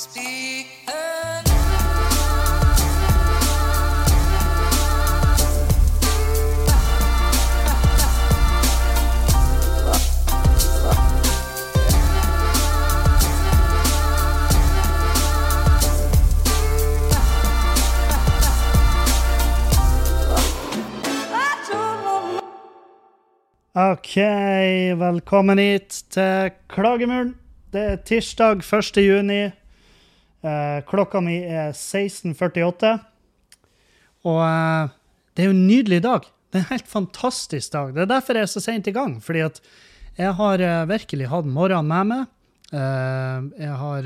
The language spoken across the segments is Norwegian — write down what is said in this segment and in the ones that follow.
OK, velkommen hit til Klagemuren. Det er tirsdag 1. juni. Eh, klokka mi er 16.48. Og eh, det er jo en nydelig dag. Det er en helt fantastisk dag. Det er derfor jeg er så sent i gang. Fordi at jeg har eh, virkelig hatt morgenen med meg. Jeg har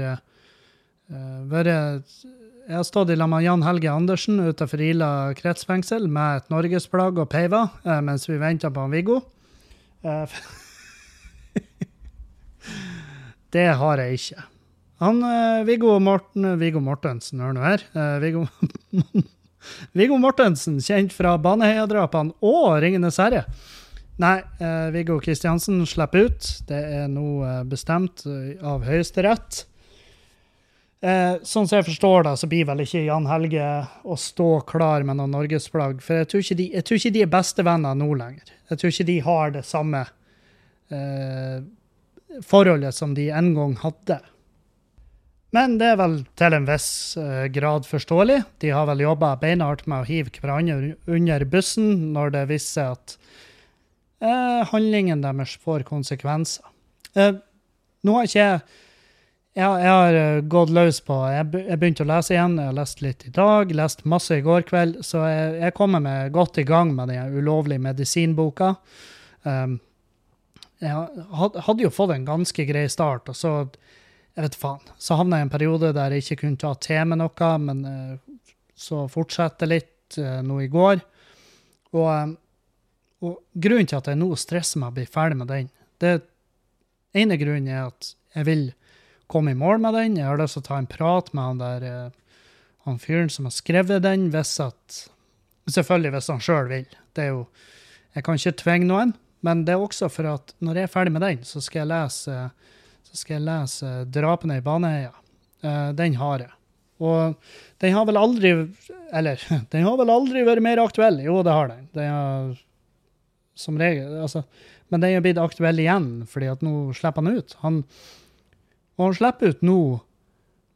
vært Jeg har stått i lag med Jan Helge Andersen utenfor Ila kretsfengsel med et norgesplagg og peiver eh, mens vi venta på han Viggo. Det har jeg ikke. Han eh, Viggo Morten Viggo Mortensen, hør nå her. Eh, Viggo Viggo Mortensen, kjent fra Baneheia-drapene og Ringenes herre. Nei, eh, Viggo Kristiansen slipper ut. Det er nå bestemt av Høyesterett. Eh, sånn som jeg forstår det, så blir vel ikke Jan Helge å stå klar med noen norgesflagg. For jeg tror, de, jeg tror ikke de er bestevenner nå lenger. Jeg tror ikke de har det samme eh, forholdet som de en gang hadde. Men det er vel til en viss eh, grad forståelig. De har vel jobba beinhardt med å hive hverandre under bussen når det viser at eh, handlingen deres får konsekvenser. Eh, nå har ikke jeg jeg, har eh, gått løs på jeg begynte å lese igjen. Jeg har lest litt i dag, lest masse i går kveld. Så jeg, jeg kommer meg godt i gang med den ulovlige medisinboka. Um, jeg hadde jo fått en ganske grei start, og så jeg vet faen, så havna jeg i en periode der jeg ikke kunne ta til med noe, men eh, så fortsette litt eh, nå i går. Og, eh, og grunnen til at jeg nå stresser meg å bli ferdig med den, det ene grunnen er at jeg vil komme i mål med den. Jeg har lyst til å ta en prat med han der han fyren som har skrevet den, hvis at Selvfølgelig hvis han sjøl vil. Det er jo Jeg kan ikke tvinge noen, men det er også for at når jeg er ferdig med den, så skal jeg lese skal jeg lese 'Drapene i Baneheia'. Eh, den har jeg. Og den har vel aldri Eller, den har vel aldri vært mer aktuell. Jo, det har den. Den har som regel Altså, men den er blitt aktuell igjen, fordi at nå slipper han ut. Han, og han slipper ut nå,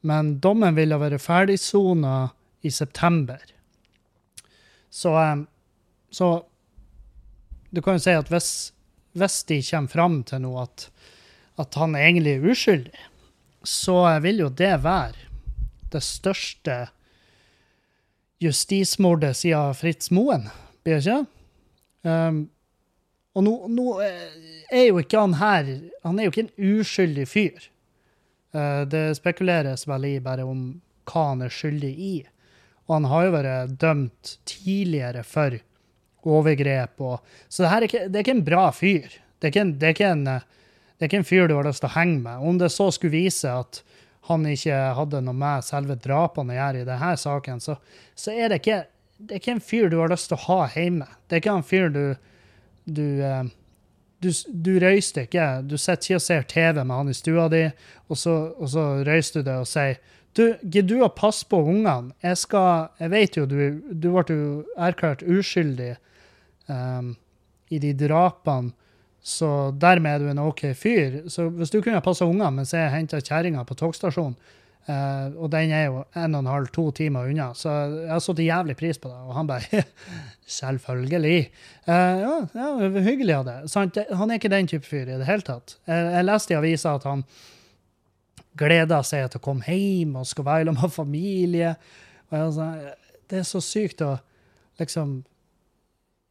men dommen ville være ferdigsona i september. Så, eh, så du kan jo si at hvis, hvis de kommer fram til noe at, at han egentlig er uskyldig, så vil jo det være det største justismordet siden Fritz Moen, blir det ikke? Um, og nå, nå eh, er jo ikke han her Han er jo ikke en uskyldig fyr. Eh, det spekuleres vel i bare om hva han er skyldig i. Og han har jo vært dømt tidligere for overgrep og Så det er ikke, det er ikke en bra fyr. Det er ikke en, det er ikke en, eh, det er ikke en fyr du har lyst til å henge med. Om det så skulle vise at han ikke hadde noe med selve drapene å gjøre i denne saken, så, så er det ikke det er ikke en fyr du har lyst til å ha hjemme. Det er ikke en fyr du du, eh, du, du røyster ikke. Du sitter ikke og ser TV med han i stua di, og så, og så røyster du deg og sier du, gidder du å passe på ungene? Jeg skal Jeg vet jo du, du ble erklært uskyldig um, i de drapene, så dermed er du en OK fyr. Så hvis du kunne passa ungene mens jeg henta kjerringa på togstasjonen, eh, og den er jo en og en halv, to timer unna, så jeg har satt jævlig pris på det. Og han bare Selvfølgelig. Eh, ja, ja, hyggelig av. Sant? Han er ikke den type fyr i det hele tatt. Jeg, jeg leste i avisa at han gleder seg til å komme hjem og skal være sammen med familie. Og jeg, det er så sykt å liksom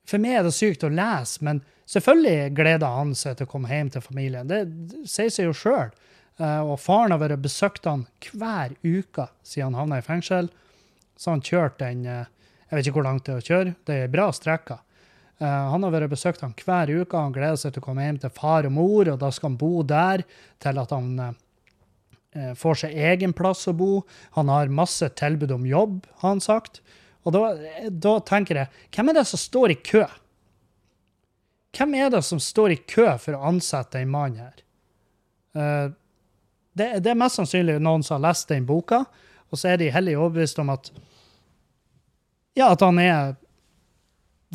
For meg er det sykt å lese, men selvfølgelig gleder han seg til å komme hjem til familien. Det sier seg jo sjøl. Og faren har vært besøkt han hver uke siden han havna i fengsel. Så han kjørte den eh, Jeg vet ikke hvor langt det er å kjøre. Det er bra strekker. Eh, han har vært besøkt han hver uke. Han gleder seg til å komme hjem til far og mor, og da skal han bo der til at han eh, får seg egen plass å bo. Han har masse tilbud om jobb, har han sagt. Og da, da tenker jeg, hvem er det som står i kø? Hvem er det som står i kø for å ansette en mann her? Uh, det, det er mest sannsynlig noen som har lest den boka, og så er de hellig overbevist om at ja, at han er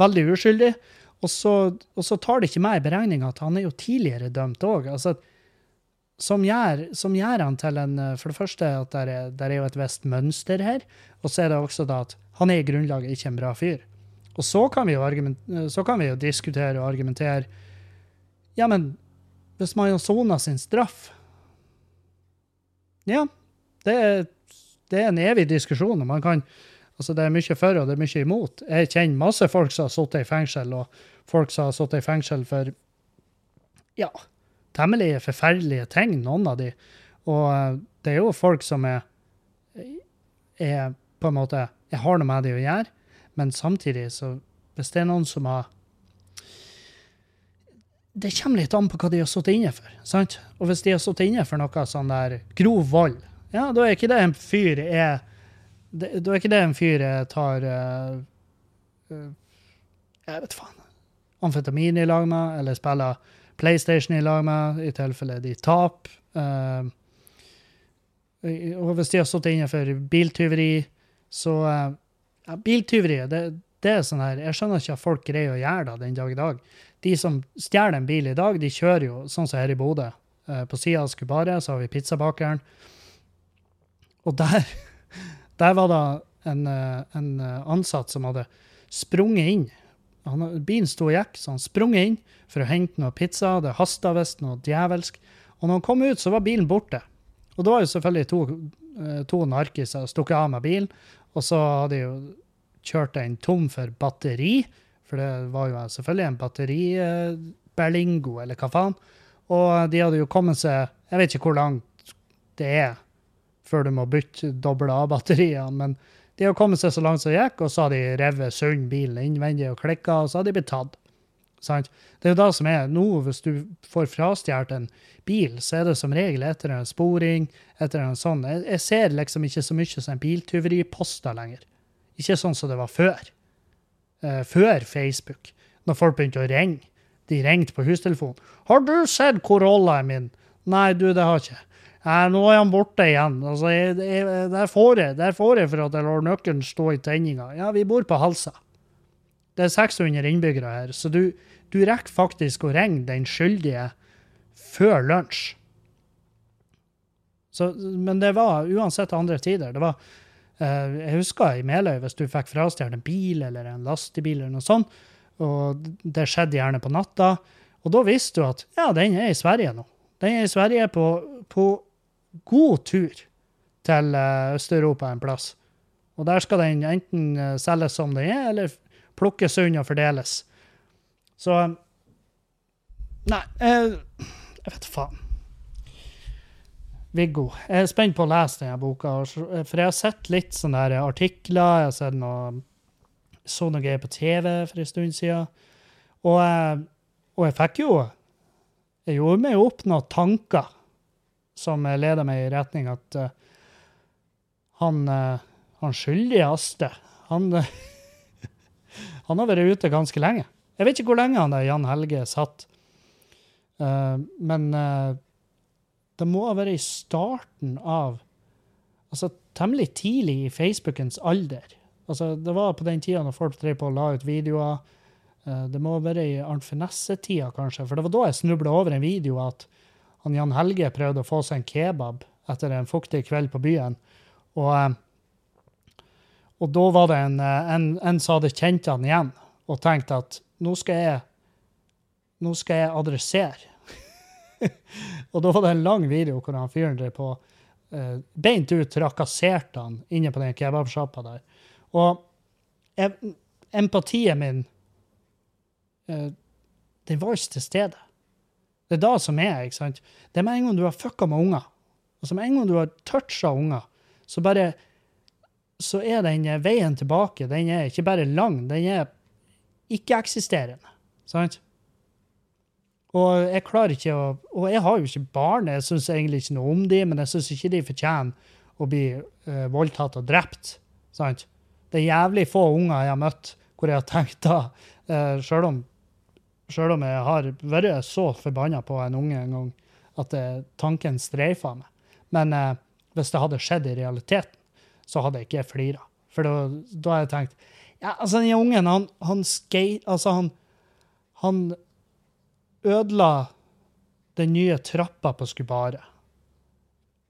veldig uskyldig. Og så, og så tar det ikke med i beregninga at han er jo tidligere dømt òg. Altså, som, gjør, som gjør han til en For det første at det er, det er jo et visst mønster her, og så er det også da at han er i grunnlaget ikke en bra fyr. Og så kan vi jo, så kan vi jo diskutere og argumentere Ja, men hvis man har sona sin straff Ja, det er, det er en evig diskusjon. og man kan Altså, det er mye for og det er mye imot. Jeg kjenner masse folk som har sittet i fengsel, og folk som har sittet i fengsel for ja, temmelig forferdelige ting, noen av de. Og eh, det er jo folk som er, er på en måte Jeg har noe med det å gjøre, men samtidig, så hvis det er noen som har Det kommer litt an på hva de har sittet inne for. sant? Og hvis de har sittet inne for noe sånn der grov vold, ja, da er ikke det en fyr er Da er ikke det en fyr jeg tar uh, uh, Jeg vet faen. Amfetamin i lag med, eller spiller PlayStation i lag med, i tilfelle de taper. Uh, og hvis de har sittet inne for biltyveri, så ja, Biltyveri, det, det, er sånn her Jeg skjønner ikke at folk greier å gjøre det den dag i dag. De som stjeler en bil i dag, de kjører jo sånn som her i Bodø. På sida av Skubare så har vi pizzabakeren. Og der Der var det en, eh, en ansatt som hadde sprunget inn. Han, bilen sto og gikk, så han sprang inn for å hente noe pizza. Det hasta visst noe djevelsk. Og når han kom ut, så var bilen borte. Og da var jo selvfølgelig to, eh, to narkiser stukket av med bilen. Og så hadde de jo kjørt den tom for batteri, for det var jo selvfølgelig en batteriberlingo, eller hva faen. Og de hadde jo kommet seg Jeg vet ikke hvor langt det er før du må bytte doble A-batteriene. Men de har kommet seg så langt som det gikk, og så har de revet sund bilen innvendig og klikka, og så har de blitt tatt. Sant? Det er jo det som er nå, hvis du får frastjålet en bil, så er det som regel etter en sporing, etter en sånn. Jeg, jeg ser liksom ikke så mye som biltyveriposter lenger. Ikke sånn som det var før. Eh, før Facebook, når folk begynte å ringe. De ringte på hustelefonen. 'Har du sett Corollaen min?' 'Nei, du, det har jeg ikke.' Nei, nå er han borte igjen. Altså, jeg, jeg, der, får jeg, der får jeg for at jeg lar nøkkelen stå i tenninga. Ja, vi bor på Halsa. Det er 600 innbyggere her, så du, du rekker faktisk å ringe den skyldige før lunsj. Så, men det var uansett andre tider. Det var, eh, jeg husker i Meløy, hvis du fikk frastjålet en bil eller en lastebil, eller noe sånt, og det skjedde gjerne på natta, og da visste du at ja, den er i Sverige nå. Den er i Sverige på, på god tur til eh, Øst-Europa en plass. Og der skal den enten eh, selges som den er, eller plukkes unna og fordeles. Så Nei, jeg, jeg vet faen. Viggo. Jeg er spent på å lese denne boka, for jeg har sett litt sånne artikler. Jeg har sett noe så noe greier på TV for en stund siden. Og, eh, og jeg fikk jo Jeg gjorde meg opp noen tanker som leder meg i retning at uh, han, uh, han skyldige Aste, han, uh, han har vært ute ganske lenge. Jeg vet ikke hvor lenge han der Jan Helge satt, men det må ha vært i starten av Altså temmelig tidlig i Facebookens alder. Altså, det var på den tida når folk drev på og la ut videoer. Det må ha vært i Arnt Finesse-tida, kanskje, for det var da jeg snubla over en video at han Jan Helge prøvde å få seg en kebab etter en fuktig kveld på byen. Og, eh, og da var det en, eh, en, en, som hadde kjent han igjen og tenkt at nå skal jeg, nå skal jeg adressere. og da var det en lang video hvor han fyren drev på eh, beint ut trakasserte han inne på den kebabsjappa der. Og jeg, empatien min eh, den var ikke til stede. Det er det som er. ikke sant? Det er med en gang du har fucka med unger, og så med en gang du har toucha unger, så bare så er den veien tilbake den er ikke bare lang, den er ikke-eksisterende. Sant? Og jeg klarer ikke å Og jeg har jo ikke barn, jeg syns egentlig ikke noe om dem, men jeg syns ikke de fortjener å bli uh, voldtatt og drept. Sant? Det er jævlig få unger jeg har møtt hvor jeg har tenkt da, uh, sjøl om Sjøl om jeg har vært så forbanna på en unge en gang at tanken streifa meg. Men eh, hvis det hadde skjedd i realiteten, så hadde jeg ikke flira. For da, da har jeg tenkt ja, altså Den ungen, han, han skate... Altså, han, han ødela den nye trappa på Skubaret.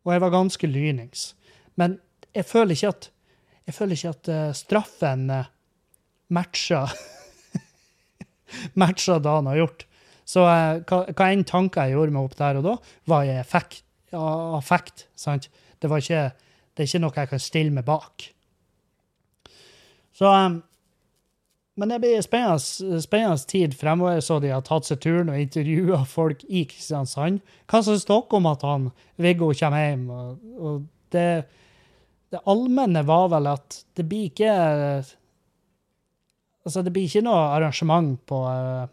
Og jeg var ganske lynings. Men jeg føler ikke at føler ikke at eh, straffen uh, matcha det han har gjort. Så uh, hva, hva enn tanker jeg gjorde meg opp der og da, var i effekt. Affekt. sant? Det, ikke, det er ikke noe jeg kan stille meg bak. Så um, Men det blir spennende, spennende tid fremover, så de har tatt seg turen og intervjua folk i Kristiansand. Hva syns dere om at han Viggo kommer hjem? Og, og det det allmenne var vel at det blir ikke Altså, det blir ikke noe arrangement på, eh,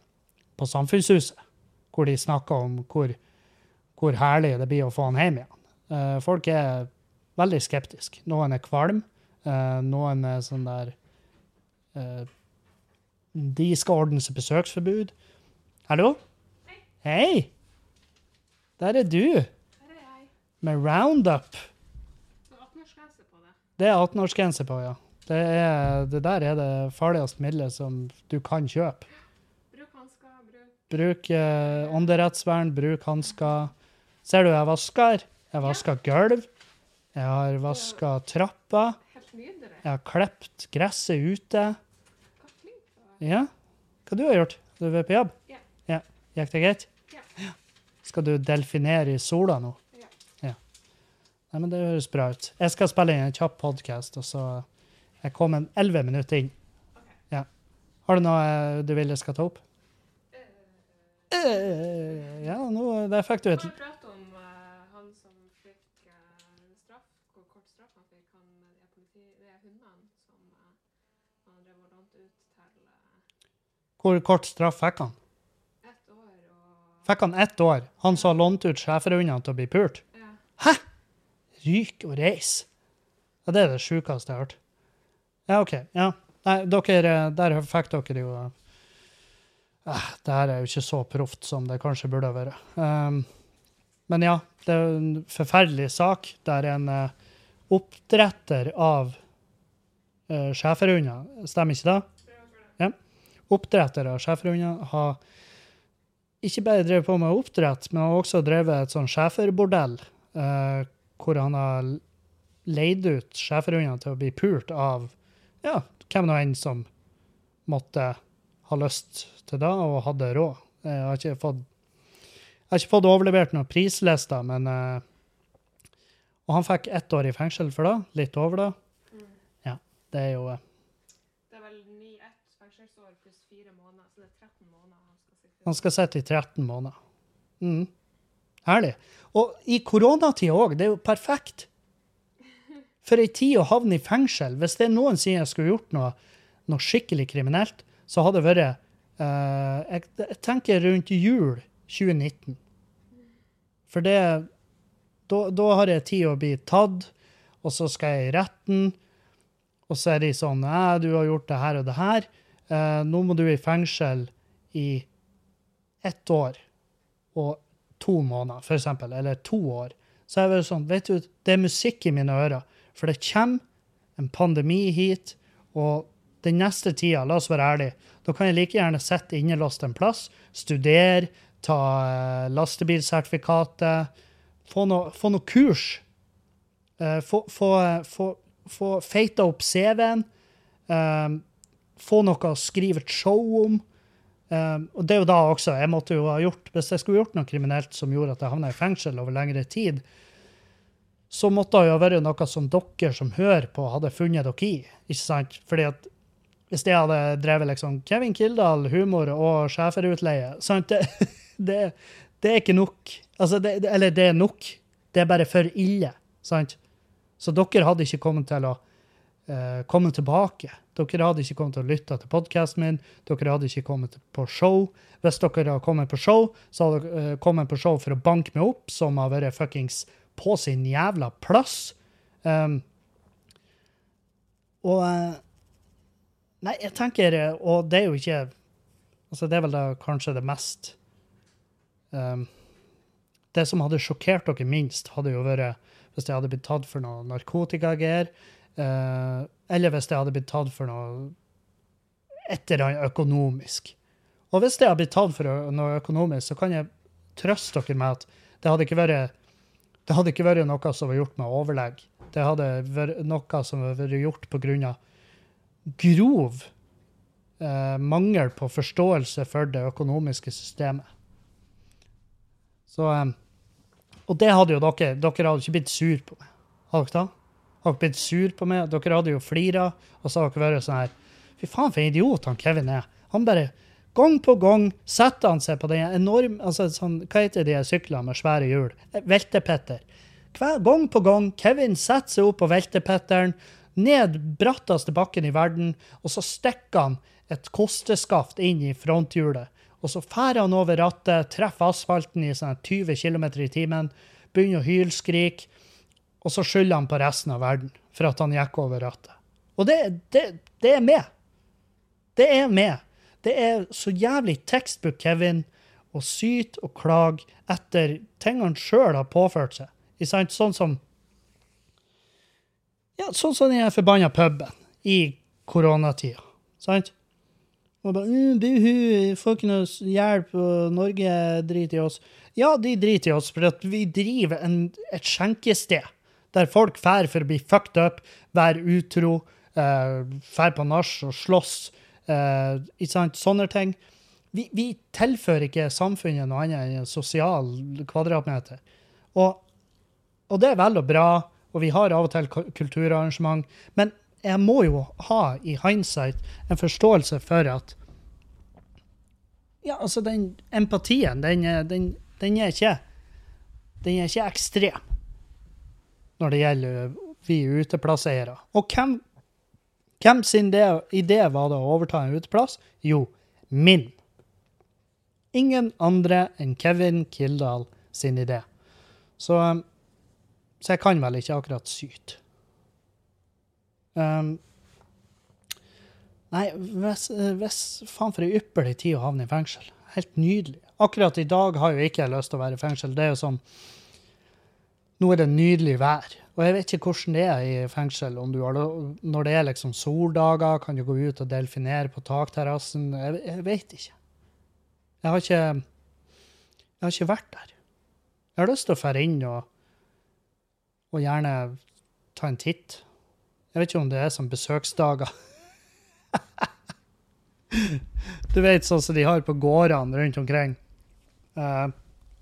på Samfunnshuset hvor de snakker om hvor, hvor, herlig det blir å få han hjem igjen. Eh, folk er veldig skeptiske. Noen er kvalm. Eh, noen er sånn der De skal ordne seg besøksforbud. Hallo? Hei. Hei! Der er du. Her er jeg. Med Roundup. Det er 18-årsgrense på, ja. Det, er, det, der er det farligste middelet som du kan kjøpe. Bruk hansker. Bruk, bruk eh, ånderettsvern, bruk hansker. Ser du, jeg vasker. Jeg vasker gulv. Jeg har vaska nydelig. Jeg har klept gresset ute. Du. Ja. Hva du har gjort? Du er på jobb? Ja. ja. Gikk det greit? Ja. Skal du delfinere i sola nå? Ja. Nei, men Det høres bra ut. Jeg skal spille inn en kjapp podkast, og så jeg kom en elleve minutter inn. Ja. Har du noe eh, du vil jeg skal ta opp? Uh, uh, ja, nå, der fikk du et Hvor kort straff fikk han? ett år og Fikk han ett år? Han som har lånt ut schæferhundene til å bli pult? Ja. Hæ?! Ryk og reis. Ja, det er det sjukeste jeg har hørt. Ja, OK. Ja. Nei, dere, der fikk dere jo eh, Det her er jo ikke så proft som det kanskje burde vært. Um, men ja, det er en forferdelig sak der en eh, oppdretter av eh, schæferhunder, stemmer ikke det? Ja. Oppdretter av schæferhunder har ikke bare drevet på med oppdrett, men har også drevet et sånn schæferbordell. eh, hvor han har leid ut schæferhunder til å bli pult av ja, hvem nå enn som måtte ha lyst til det og hadde råd. Jeg har ikke fått, har ikke fått overlevert noen prislister, men uh, Og han fikk ett år i fengsel for det. Litt over det. Mm. Ja, det er jo uh, Det er vel ni, ett fengselsår pluss fire måneder, så det er 13 måneder han skal sitte. Han skal sitte i 13 måneder. Mm. Herlig. Og i koronatida òg. Det er jo perfekt. For ei tid å havne i fengsel. Hvis det noen jeg skulle gjort noe, noe skikkelig kriminelt, så hadde det vært uh, jeg, jeg, tenker rundt jul 2019. For det da, har jeg tid å bli tatt, og så skal jeg i retten, og så er de sånn Æ, du har gjort det her og det her. Uh, nå må du i fengsel i ett år og to måneder, for eksempel, eller to år. Så jeg var sånn, vet du, det er musikk i mine ører. For det kommer en pandemi hit, og den neste tida, la oss være ærlige, da kan jeg like gjerne sitte innelåst en plass, studere, ta uh, lastebilsertifikatet, få noe, få noe kurs. Uh, få, få, få, få feita opp CV-en. Få noe å skrive et show om. Og det er jo da også, jeg måtte jo ha gjort, Hvis jeg skulle gjort noe kriminelt som gjorde at jeg havna i fengsel over lengre tid, så måtte det jo være noe som dere som hører på, hadde funnet dere i. ikke sant? Fordi at hvis jeg hadde drevet liksom Kevin Kildahl, humor og schæferutleie? Det, det, det, er ikke nok. Altså, det, eller det er nok. Det er bare for ille. sant? Så dere hadde ikke kommet til å uh, komme tilbake. Dere hadde ikke kommet til å lytte til podkasten min. Dere hadde ikke kommet på show. Hvis dere hadde kommet på show, så hadde dere uh, kommet på show for å banke meg opp, som har vært fuckings på sin jævla plass. Um, og uh, Nei, jeg tenker Og det er jo ikke Altså, det er vel da kanskje det mest um, Det som hadde sjokkert dere minst, hadde jo vært hvis jeg hadde blitt tatt for noe narkotikagreier, uh, eller hvis jeg hadde blitt tatt for noe et eller annet økonomisk. Og hvis jeg hadde blitt tatt for noe økonomisk, så kan jeg trøste dere med at det hadde ikke vært, det hadde ikke vært noe som var gjort med overlegg. Det hadde vært noe som hadde vært gjort av grov eh, mangel på forståelse for det økonomiske systemet. Så, eh, og det hadde jo dere Dere hadde ikke blitt sur på meg. Hadde dere da? Hadde dere blitt sur på meg? Dere hadde jo flira, og så hadde dere vært sånn her Fy faen, for en idiot han Kevin er. Han bare Gang på gang setter han seg på den enorme altså sånn, Hva heter de syklene med svære hjul? Eh, Veltepetter. Hver gang på gang Kevin setter seg opp på veltepetteren, ned bratteste bakken i verden, og så stikker han et kosteskaft inn i fronthjulet. Og så færer han over rattet, treffer asfalten i sånn 20 km i timen, begynner å hylskrike, og så skylder han på resten av verden for at han gikk over rattet. Og det, det, det er med. Det er med. Det er så jævlig textbook Kevin å syte og klage etter ting han sjøl har påført seg. Sånn som ja, sånn som den forbanna puben i koronatida. Sant? Og bare mm, Buhu, får ikke noe hjelp, og Norge driter i oss. Ja, de driter i oss, for vi driver en, et skjenkested der folk drar for å bli fucked up, være utro, drar eh, på nach og slåss. Uh, ikke sant? Sånne ting. Vi, vi, tilfører ikke samfunnet noe annet enn en sosial kvadratmeter. Og, og det er vel og bra, og vi har av og til kulturarrangement, men jeg må jo ha i hindsight en forståelse for at ja, altså den empatien, den, den, den, er ikke, den er ikke ekstrem når det gjelder vi uteplasseiere. Og hvem, hvem sin idé, var det å overta en uteplass? Jo, min. Ingen andre enn Kevin Kildahl sin idé. Så, um, så jeg kan vel ikke akkurat syte. Um, nei, hvis, hvis faen for ei ypperlig tid å havne i fengsel. Helt nydelig. Akkurat i dag har jo ikke jeg lyst til å være i fengsel. Det er jo sånn Nå er det nydelig vær. Og jeg vet ikke hvordan det er i fengsel. Har, når det er liksom soldager, kan du gå ut og delfinere på takterrassen? Jeg, jeg vet ikke. Jeg har ikke Jeg har ikke vært der. Jeg har lyst til å dra inn og, og gjerne ta en titt. Jeg vet ikke om det er som besøksdager. du vet sånn som de har på gårdene rundt omkring. Eh,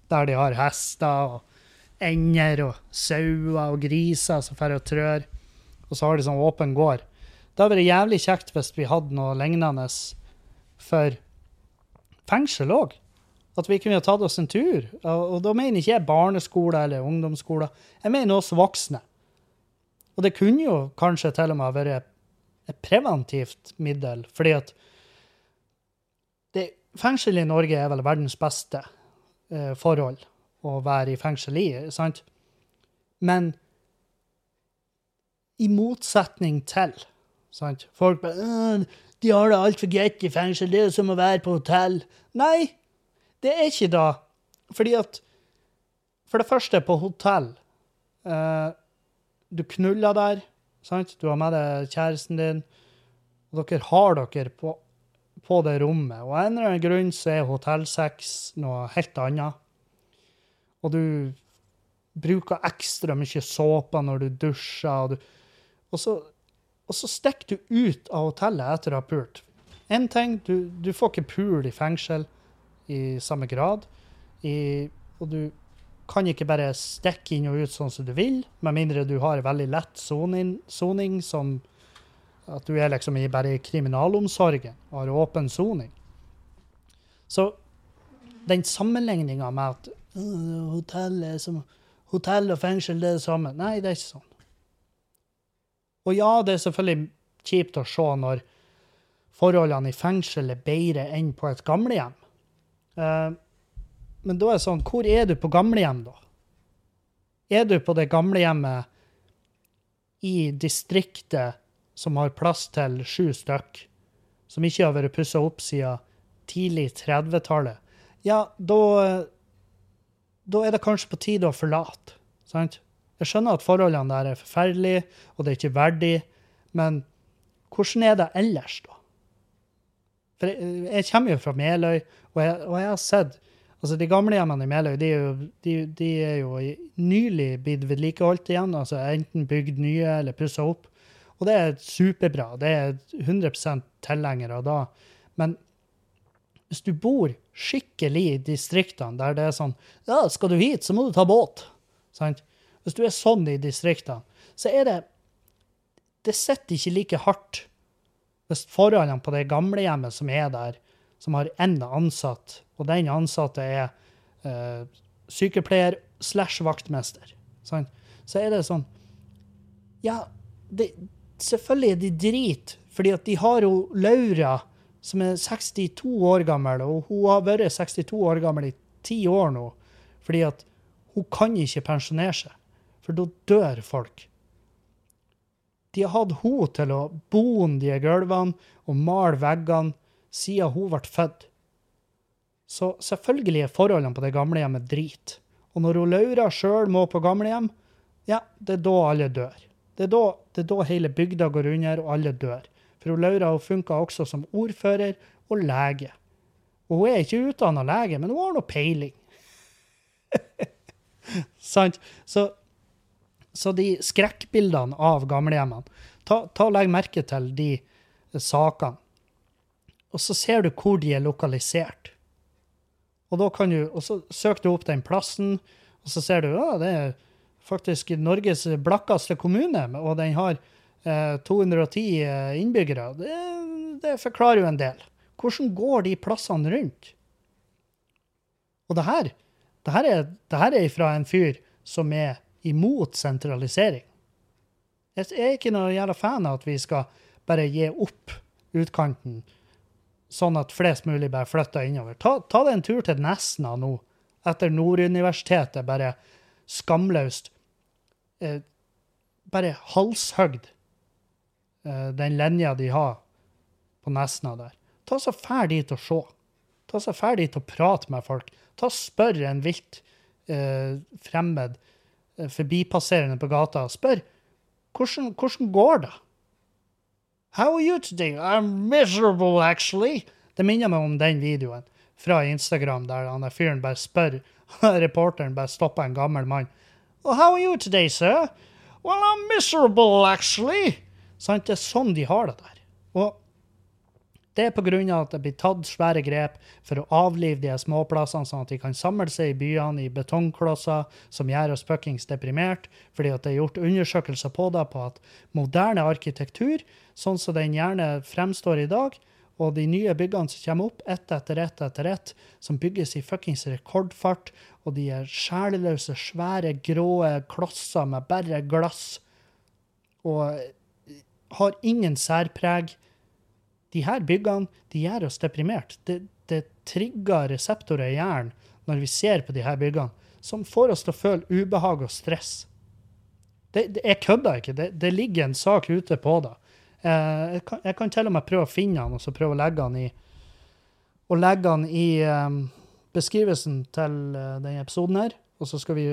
der de har hester og ender og sauer og griser som drar og trør. Og så har de sånn åpen gård. Det hadde vært jævlig kjekt hvis vi hadde noe lignende for fengsel òg. At vi kunne tatt oss en tur. Og, da mener ikke jeg barneskole eller ungdomsskole. Jeg mener oss voksne. Og det kunne jo kanskje til og med vært et preventivt middel, fordi at det, fengsel i Norge er vel verdens beste eh, forhold å være i fengsel i, sant? Men i motsetning til sant? Folk bare «Øh, De har det altfor greit i fengsel, det er som å være på hotell. Nei, det er ikke det. Fordi at For det første, på hotell eh, Du knuller der, sant? Du har med deg kjæresten din, og dere har dere på, på det rommet. Og en eller annen grunn så er hotellsex noe helt annet. Og du bruker ekstra mye såpe når du dusjer, og, du, og, så, og så stikker du ut av hotellet etter å ha pult. En ting, du, du får ikke pul i fengsel i samme grad, i, og du kan ikke bare stikke inn og ut sånn som du vil, med mindre du har veldig lett soning, som at du er liksom i kriminalomsorgen og har åpen soning. Så den sammenligninga med at «Øh, hotell, er som, hotell og fengsel det er det samme Nei, det er ikke sånn. Og ja, det er selvfølgelig kjipt å se når forholdene i fengsel er bedre enn på et gamlehjem. Eh, men da er det sånn, hvor er du på gamlehjem, da? Er du på det gamlehjemmet i distriktet som har plass til sju stykk, som ikke har vært pussa opp siden tidlig 30-tallet, ja, da da er det kanskje på tide å forlate. Sant? Jeg skjønner at forholdene der er forferdelige, og det er ikke verdig, men hvordan er det ellers, da? For jeg, jeg kommer jo fra Meløy, og jeg, og jeg har sett Altså, de gamlehjemmene i Meløy de er, jo, de, de er jo nylig blitt vedlikeholdt igjen. altså Enten bygd nye eller pussa opp. Og det er superbra. Det er 100% tilhenger av da. Men hvis du bor skikkelig i distriktene der det er sånn Ja, skal du hit, så må du ta båt. Sant? Hvis du er sånn i distriktene, så er det Det sitter ikke like hardt hvis forholdene på det gamlehjemmet som er der, som har én ansatt, og den ansatte er eh, sykepleier slash vaktmester, sant? så er det sånn Ja, det, selvfølgelig er de drit, fordi at de har jo Laura, som er 62 år gammel, og hun har vært 62 år gammel i ti år nå, fordi at hun kan ikke pensjonere seg, for da dør folk. De har hatt hun til å bone de gulvene og male veggene siden hun ble født. Så selvfølgelig er forholdene på det gamlehjemmet drit. Og når hun Laura sjøl må på gamlehjem, ja, det er da alle dør. Det er da, det er da hele bygda går under, og alle dør. For hun Laura hun funka også som ordfører og lege. Og hun er ikke utdanna lege, men hun har noe peiling. Sant? Så, så de skrekkbildene av gamlehjemmene Ta, ta og Legg merke til de sakene. Og så ser du hvor de er lokalisert. Og, da kan du, og så søker du opp den plassen, og så ser du at det er faktisk Norges blakkeste kommune, og den har 210 innbyggere. Det, det forklarer jo en del. Hvordan går de plassene rundt? Og det her, det her, er, det her er fra en fyr som er imot sentralisering. Jeg er ikke noe jævla fan av at vi skal bare gi opp utkanten, sånn at flest mulig bare flytter innover. Ta, ta deg en tur til Nesna nå, etter Norduniversitetet bare skamløst eh, bare halshøgd eh, den linja de har på Nesna der. Ta så fær dit og se. Ta så fær dit og prate med folk. Ta Spør en vilt eh, fremmed eh, forbipasserende på gata. Spør hvordan, hvordan går det? How are you today? I'm miserable, actually. Det minner meg om den videoen fra Instagram der han fyren bare spør Reporteren bare stopper en gammel mann. Well, how are you today, sir? Well, I'm miserable, actually. Sant? Det er sånn de har det der. Og det er pga. at det blir tatt svære grep for å avlive de småplassene, sånn at de kan samle seg i byene i betongklosser som gjør oss fuckings deprimert, fordi det er gjort undersøkelser på det på at moderne arkitektur, sånn som den gjerne fremstår i dag, og de nye byggene som kommer opp, ett etter ett etter ett, som bygges i fuckings rekordfart, og de er sjelløse, svære, grå klosser med bare glass, og har ingen særpreg. De her byggene de gjør oss deprimert. Det, det trigger reseptorer i hjernen når vi ser på de her byggene, som får oss til å føle ubehag og stress. Det, det, jeg kødder ikke. Det, det, ligger en sak ute på det. Eh, jeg, kan, jeg, kan, til og med prøve å finne den og så prøve å legge den i, legge den i um, beskrivelsen til uh, denne episoden her. Og så, vi,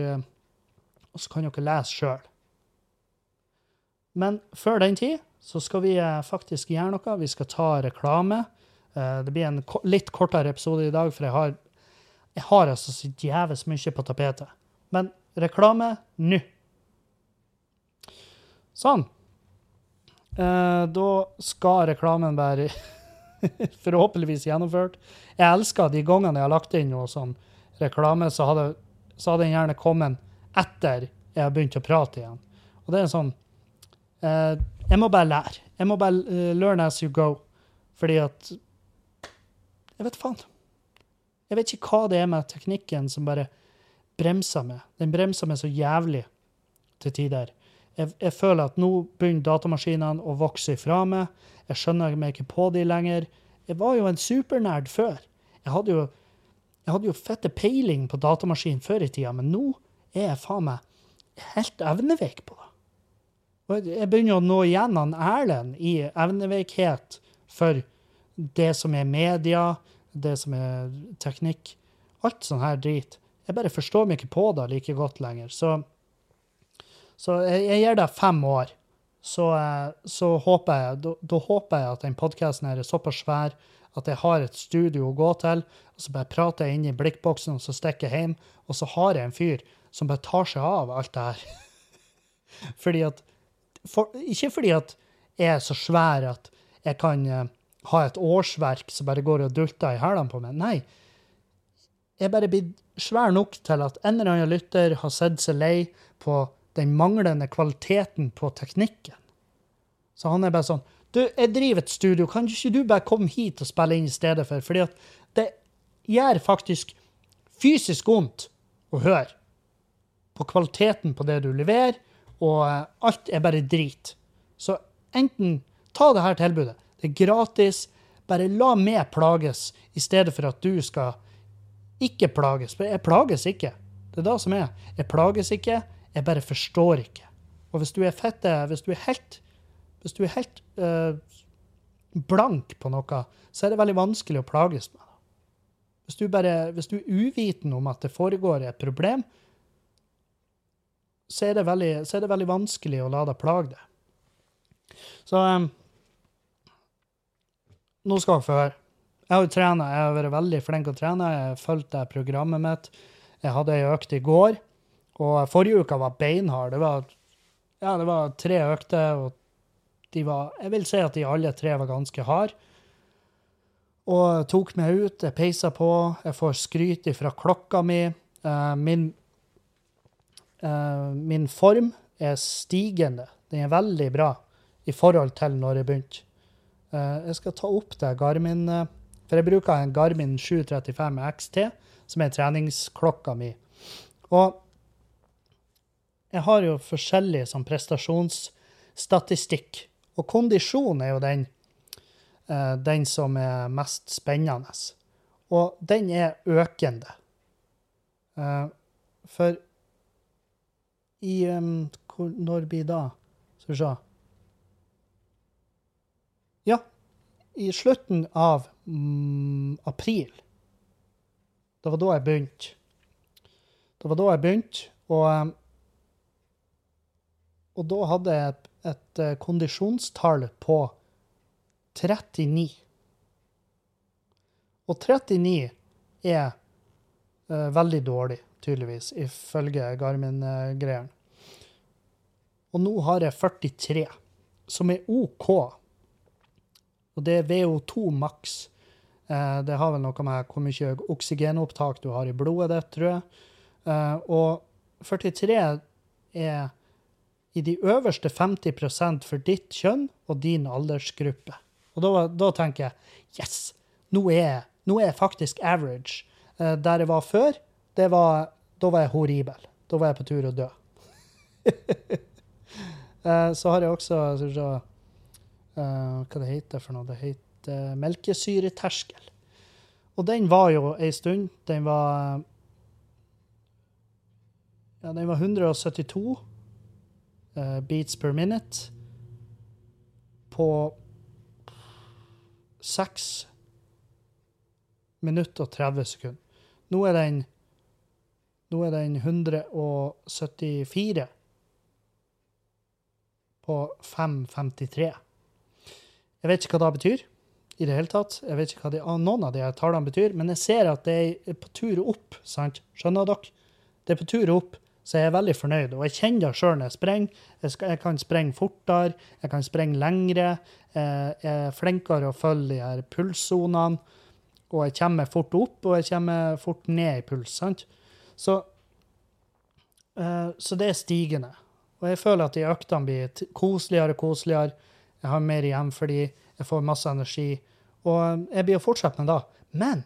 og så kan dere lese sjøl. Men før den tid så skal vi uh, faktisk gjøre noe. Vi skal ta reklame. det blir en litt kortere episode i dag, for jeg har, jeg har altså så jævlig mye på tapetet. Men reklame nå. Sånn. Eh, da skal reklamen være forhåpentligvis gjennomført. Jeg elsker de gangene jeg har lagt inn noe sånn reklame, så hadde, så hadde den gjerne kommet etter jeg har begynt å prate igjen. Og det er sånn eh, Jeg må bare lære. Jeg må bare uh, learn as you go. Fordi at Jeg vet faen. Jeg vet ikke hva det er med teknikken som bare bremser meg. Den bremser meg så jævlig til tider. Jeg, jeg, føler at nå begynner datamaskinene å vokse ifra meg. Jeg skjønner meg ikke på de lenger. Jeg var jo en supernerd før. Jeg hadde jo, jeg hadde jo fette peiling på datamaskin før i tida, men nå er jeg faen meg helt evneveik på det. Og jeg begynner å nå igjen han Erlend i evneveikhet for det som er media, det som er teknikk. Alt sånn her drit. jeg bare forstår meg ikke på det like godt lenger. Så, så jeg, jeg gir det fem år. Så, eh, så håper jeg, da, da håper jeg at den podkasten er såpass svær at jeg har et studio å gå til, og så bare prater jeg inn i blikkboksen, og så stikker jeg hjem, og så har jeg en fyr som bare tar seg av alt det her. fordi at for, Ikke fordi at jeg er så svær at jeg kan eh, ha et årsverk som bare går og dulter i hælene på meg. Nei. Jeg er bare blitt svær nok til at en eller annen lytter har sett seg lei på den manglende kvaliteten på teknikken. Så han er bare sånn Du, jeg driver et studio, kan ikke du bare komme hit og spille inn i stedet for? Fordi at det gjør faktisk fysisk vondt å høre på kvaliteten på det du leverer, og eh, alt er bare drit. Så enten ta det her tilbudet. Det er gratis. Bare la meg plages, i stedet for at du skal ikke plages. For jeg plages ikke. Det er det som er. Jeg plages ikke, jeg bare forstår ikke. Og hvis du er fette, hvis du er helt, hvis du er helt øh, blank på noe, så er det veldig vanskelig å plages med det. Hvis du, bare, hvis du er uviten om at det foregår et problem, så er det veldig, er det veldig vanskelig å la deg plage deg. Så um, nå skal dere få høre. Jeg har jo trena, jeg har vært veldig flink å trene. Jeg har fulgt programmet mitt. Jeg hadde ei økt i går, og forrige uka var beinhard. Det var, ja, det var tre økter, og de var Jeg vil si at de alle tre var ganske harde. Og tok meg ut, jeg peisa på. Jeg får skryt fra klokka mi. Eh, min, min form er stigende. Den er veldig bra i forhold til når jeg begynte. Eh, jeg skal ta opp det Garmin eh, For jeg bruker en Garmin 735 XT, som er treningsklokka mi. Og jeg har jo forskjellig sånn prestasjonsstatistikk. Og kondisjon er jo den, eh, den som er mest spennende. Og den er økende. Eh, for i um, hvor, Når blir da? Skal vi se. Ja, i slutten av mm, april. Det var da jeg begynte. Det var da jeg begynte, og, og da hadde jeg et, et eh, kondisjonstall på 39. Og 39 er uh, veldig dårlig, tydeligvis, ifølge Garmin-greiene. Og nå har jeg 43, som er OK. Og det er VO2 maks. Eh, det har vel noe med hvor mye oksygenopptak du har i blodet ditt, tror jeg. Eh, og 43 er i de øverste 50% for ditt kjønn og din aldersgruppe. Og da, da tenker jeg yes, nå er, nå er jeg faktisk average. Eh, der jeg var før, var, da var jeg horribel. Da var jeg på tur å dø. Eh, så har jeg også så, vi eh, hva det heter for noe. Det heter melkesyreterskel. Og den var jo ei stund. Den var ja, den var 172 eh, beats per minute på seks minutter og 30 sekunder. Nå er den nå er den 174 på 5,53. Jeg vet ikke hva det betyr i det hele tatt. Jeg vet ikke hva de, noen av de tallene betyr, men jeg ser at det er på tur opp. sant? Skjønner dere? Det er på tur opp, så jeg er veldig fornøyd. Og jeg kjenner det sjøl når jeg sprenger. Jeg, jeg kan springe fortere, jeg kan springe lengre. Eh, Jeg er flinkere å følge de her pulssonene. Og jeg kommer fort opp, og jeg kommer fort ned i puls. sant? Så, eh, så det er stigende. Og jeg føler at de øktene blir koseligere og koseligere. Jeg har mer igjen for de, jeg får masse energi. Og jeg blir å fortsette med det. Men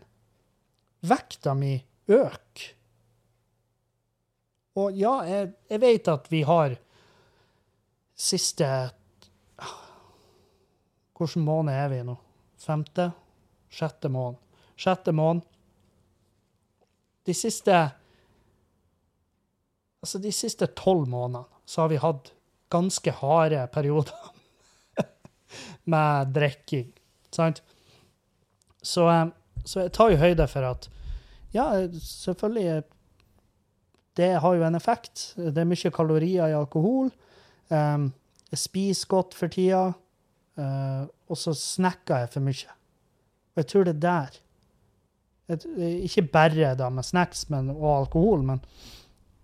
vekta mi øker. Og ja, jeg, jeg vet at vi har siste Hvilken måned er vi i nå? Femte? Sjette måned. Sjette måned. De siste Altså, de siste tolv månedene så har vi hatt ganske harde perioder med drikking, sant? Så, eh, så jeg tar jo høyde for at Ja, selvfølgelig det har jo en effekt. Det er mye kalorier i alkohol. Um, jeg spiser godt for tida, uh, og så snakker jeg for mye. Og jeg tror det er der et, Ikke bare da med snacks men, og alkohol, men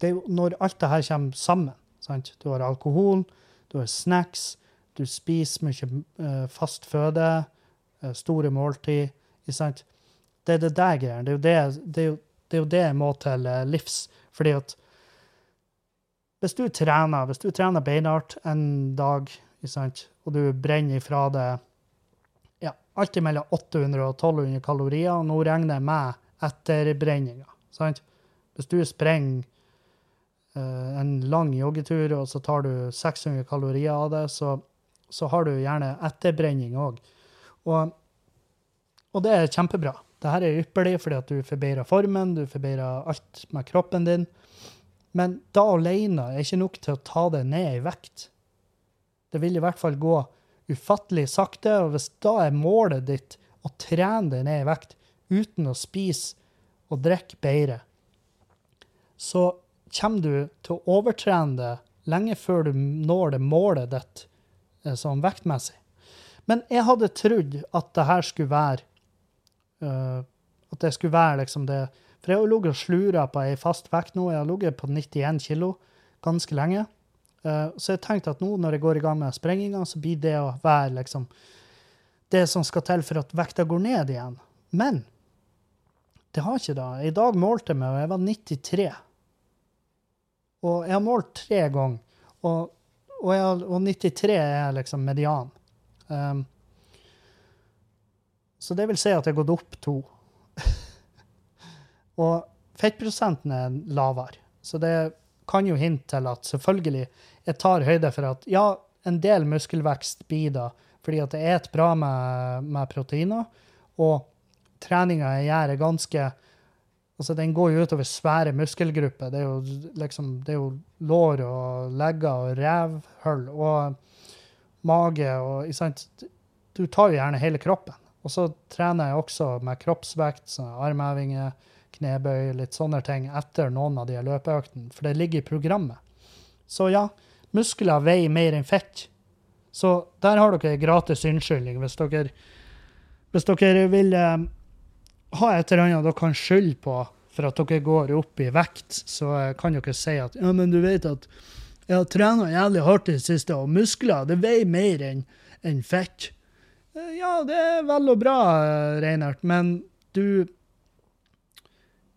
det er jo når alt det her kommer sammen. Sant? Du har alkohol, du har snacks, du spiser mye uh, fast føde, uh, store måltid. Sant? Det er det der greiene. Det, det, det, det er jo det jeg må til uh, livs. Fordi at hvis du trener, hvis du trener beinhardt en dag, sant? og du brenner ifra det ja, alt mellom 800 og 1200 kalorier, og nå regner jeg med etterbrenninga. Hvis du sprenger en lang joggetur, og så tar du 600 kalorier av det, så, så har du gjerne etterbrenning òg. Og, og, det er kjempebra. Dette er ypperlig fordi at du forbedrer formen, du forbedrer alt med kroppen din. Men da alene er ikke nok til å ta det ned i vekt. Det vil i hvert fall gå ufattelig sakte, og hvis da er målet ditt å trene deg ned i vekt uten å spise og drikke bedre, så kommer du til å overtrene det lenge før du når det målet ditt eh, sånn vektmessig. Men jeg hadde trodd at det her skulle være uh, At det skulle være liksom det For jeg har ligget og slura på ei fast vekt nå. Jeg har ligget på 91 kilo ganske lenge. Uh, så jeg tenkte at nå når jeg går i gang med sprenginga, så blir det å være liksom det som skal til for at vekta går ned igjen. Men det har ikke det. I dag målte jeg meg, og jeg var 93. Og jeg har målt tre ganger, og, og, jeg, og 93 er liksom median. Um, så det vil si at jeg har gått opp to. og fettprosenten er lavere. Så det kan jo hinte til at selvfølgelig jeg tar høyde for at ja, en del muskelvekst blir da fordi at jeg spiser bra med, med proteiner, og treninga jeg gjør, er ganske Altså, den går jo utover svære muskelgrupper. Det er jo liksom Det er jo lår og legger og revhull og mage og ikke sant? Du tar jo gjerne hele kroppen. Og så trener jeg også med kroppsvekt, sånn armhevinger, knebøy, litt sånne ting etter noen av de løpeøktene, for det ligger i programmet. Så ja, muskler veier mer enn fett. Så der har dere gratis unnskyldning hvis dere, hvis dere vil eh, ha et eller annet dere kan skylde på for at dere går opp i vekt, så kan dere si at ja, men du vet at jeg har trena jævlig hardt i det siste, og muskler det veier mer enn en fett. Eh, ja, det er vel og bra, Reinert, men du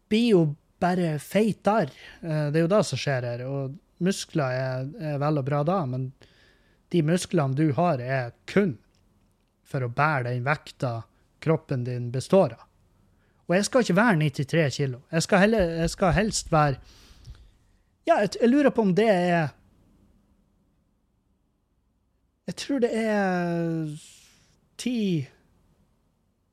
blir jo bare feitere. der». det er jo det som skjer her. Og muskler er, er vel og bra da, men de musklene du har, er kun for å bære den vekta kroppen din består av. Og jeg skal ikke være 93 kilo. Jeg skal, heller, jeg skal helst være Ja, jeg, jeg, lurer på om det er Jeg tror det er 10,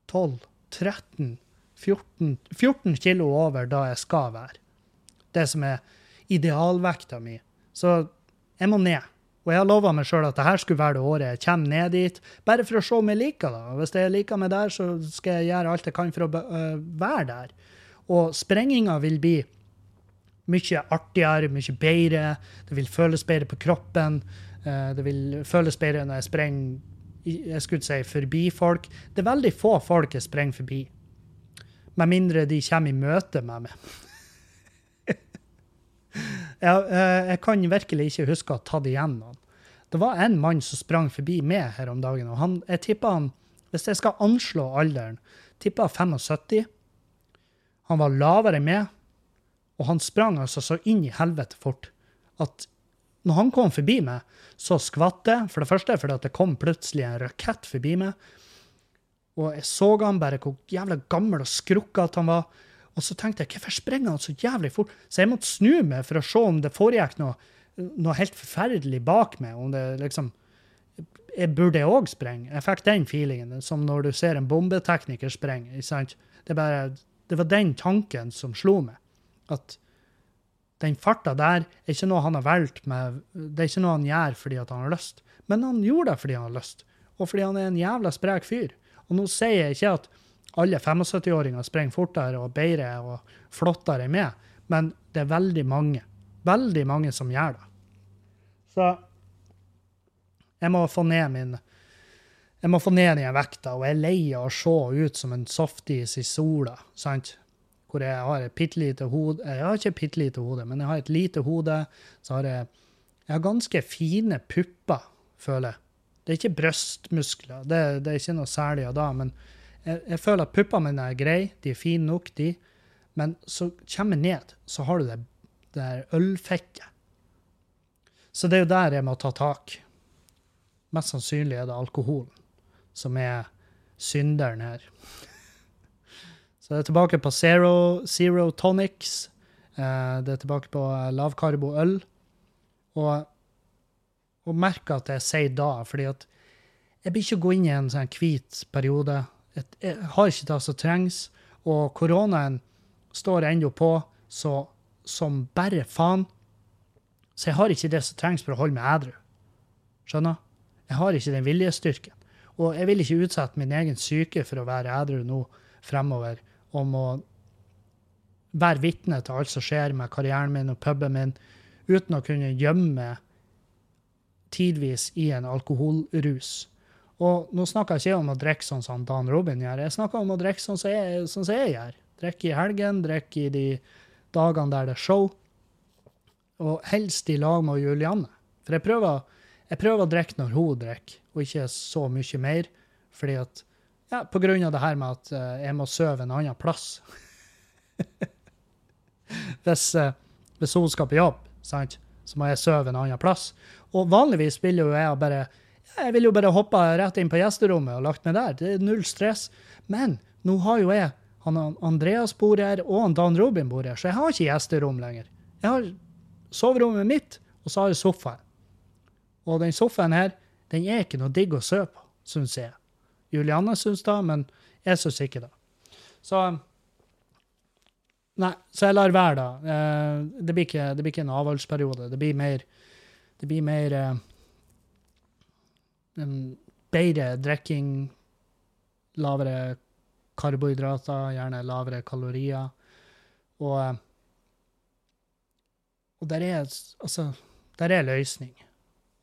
12, 13, 14 14 kilo over da jeg skal være. Det som er idealvekta mi. Så jeg må ned. Og jeg har lova meg sjøl at det her skulle være det året jeg kommer ned dit, bare for å se om jeg liker det. Hvis jeg liker meg der, så skal jeg gjøre alt jeg kan for å uh, være der. Og sprenginga vil bli mye artigere, mye bedre. Det vil føles bedre på kroppen. Uh, det vil føles bedre når jeg sprenger jeg skulle si forbi folk. Det er veldig få folk jeg sprenger forbi. Med mindre de kommer i møte med meg. Jeg, eh, jeg, kan virkelig ikke huske å ha tatt igjen noen. Det var en mann som sprang forbi meg her om dagen, og han, jeg tippa han Hvis jeg skal anslå alderen, tippa 75. Han var lavere enn meg, og han sprang altså så inn i helvete fort at når han kom forbi meg, så skvatt jeg, For det første fordi det kom plutselig en rakett forbi meg. Og jeg så han bare hvor jævla gammel og skrukkete han var. Og så tenkte jeg, hvorfor sprenger han så jævlig fort? Så jeg måtte snu meg for å se om det foregikk noe, noe helt forferdelig bak meg. Om det liksom jeg Burde jeg òg sprenge? Jeg fikk den feelingen, som når du ser en bombetekniker sprenge. Det, det var den tanken som slo meg. At den farta der er ikke noe han har valgt med Det er ikke noe han gjør fordi han har lyst, men han gjorde det fordi han har lyst, og fordi han er en jævla sprek fyr. Og nå sier jeg ikke at alle 75-åringer springer fortere og bedre og flottere enn meg. Men det er veldig mange, veldig mange som gjør det. Så jeg må få ned min jeg må få ned den vekta, og jeg er lei av å se ut som en softis i sola. sant? Hvor jeg har et bitte lite hode Jeg har ikke et bitte lite hode, men jeg har et lite hode. Så har jeg, jeg har ganske fine pupper, føler jeg. Det er ikke brystmuskler, det, det er ikke noe særlig av det. Men jeg, jeg føler at puppene mine er greie, de er fine nok, de. Men så kommer jeg ned, så har du det, det der ølfekket. Så det er jo der jeg må ta tak. Mest sannsynlig er det alkoholen som er synderen her. Så det er tilbake på Zero, zero Tonics. Eh, det er tilbake på lavkarboøl. Og, og merker at jeg sier da, fordi at jeg blir ikke gå inn i en sånn hvit periode. Jeg, jeg har ikke det som trengs. Og koronaen står ennå på så, som bare faen. Så jeg har ikke det som trengs for å holde meg edru. Skjønner? Jeg har ikke den viljestyrken. Og jeg vil ikke utsette min egen syke for å være edru nå fremover, om å være vitne til alt som skjer med karrieren min og puben min, uten å kunne gjemme meg tidvis i en alkoholrus. Og nå snakker jeg ikke om å drikke sånn som Dan Robin gjør, jeg snakker om å drikke sånn sånn som jeg gjør. Drikke i helgen, drikke i de dagene der det er show, og helst i lag med Julianne. For jeg prøver, jeg prøver å drikke når hun drikker, og ikke så mye mer. Fordi at ja, På grunn av det her med at eh, jeg må sove en annen plass. hvis, eh, hvis hun skal på jobb, sant, så må jeg sove en annen plass. Og vanligvis vil jo jeg bare jeg vil jo bare hoppe rett inn på gjesterommet og lagt meg der. Det er null stress. Men nå har jo jeg han Andreas bor her, og Dan Robin bor her, så jeg har ikke gjesterom lenger. Jeg har soverommet mitt, og så har jeg sofaen. Og den sofaen her, den er ikke noe digg å sø på, syns jeg. Julianne syns det, men jeg syns ikke det. Så Nei, så jeg lar være, da. Eh, Det blir ikke, det blir ikke en avholdsperiode. Det blir mer Det blir mer eh, bedre drikking, lavere karbohydrater, gjerne lavere kalorier. Og, eh, og der er altså der er løsning.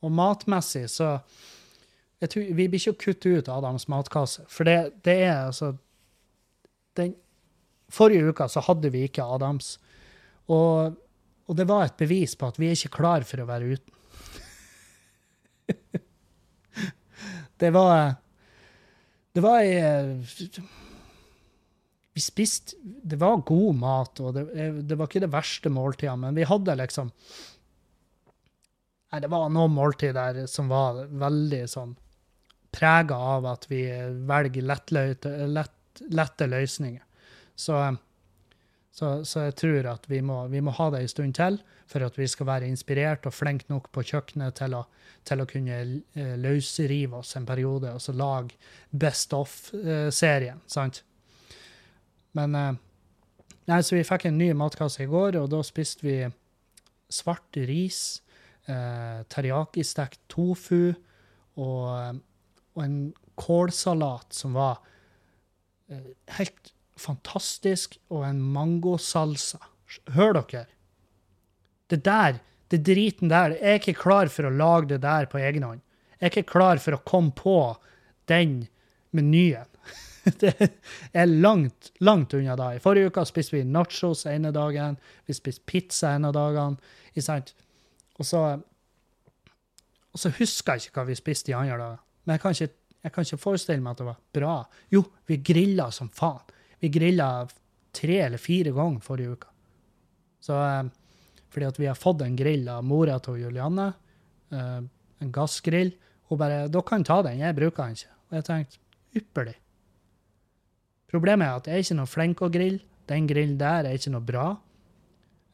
Og matmessig så jeg tror, Vi blir ikke kutte ut Adams matkasse, for det, det er altså den, Forrige uka så hadde vi ikke Adams. Og, og det var et bevis på at vi er ikke klar for å være uten. Det var Det var ei Vi spiste Det var god mat, og det, det var ikke det verste måltidet, men vi hadde liksom Nei, det var noen måltid der som var veldig sånn prega av at vi velger lettløyte, lett, lette løsninger. Så, så, så, jeg tror at vi må, vi må ha det en stund til for at vi skal være inspirert og flinke nok på kjøkkenet til å, til å kunne eh, løsrive oss en periode og så lage Best of-serien. sant? Men eh, Nei, så vi fikk en ny matkasse i går, og da spiste vi svart ris eh, teriyaki-stekt tofu og, eh, og, en kålsalat som var eh, helt fantastisk, og en mangosalsa. Hør dere? Det der, det driten der, jeg er ikke klar for å lage det der på egen hånd. Jeg er ikke klar for å komme på den menyen. Det er langt, langt unna da. I forrige uke spiste vi nachos ene dagen. Vi spiste pizza en av dagene. Og så, og så husker jeg ikke hva vi spiste de andre dagene. Men jeg kan, ikke, jeg kan, ikke, forestille meg at det var bra. Jo, vi grilla som faen. Vi grilla tre eller fire ganger forrige uke. Så, eh, fordi at vi har fått en grill av mora til Julianne. Uh, en gassgrill. Hun bare 'Dere kan ta den, jeg bruker den ikke'. Og jeg tenkte ypperlig. Problemet er at jeg er ikke noe flink å grille. Den grillen der er ikke noe bra.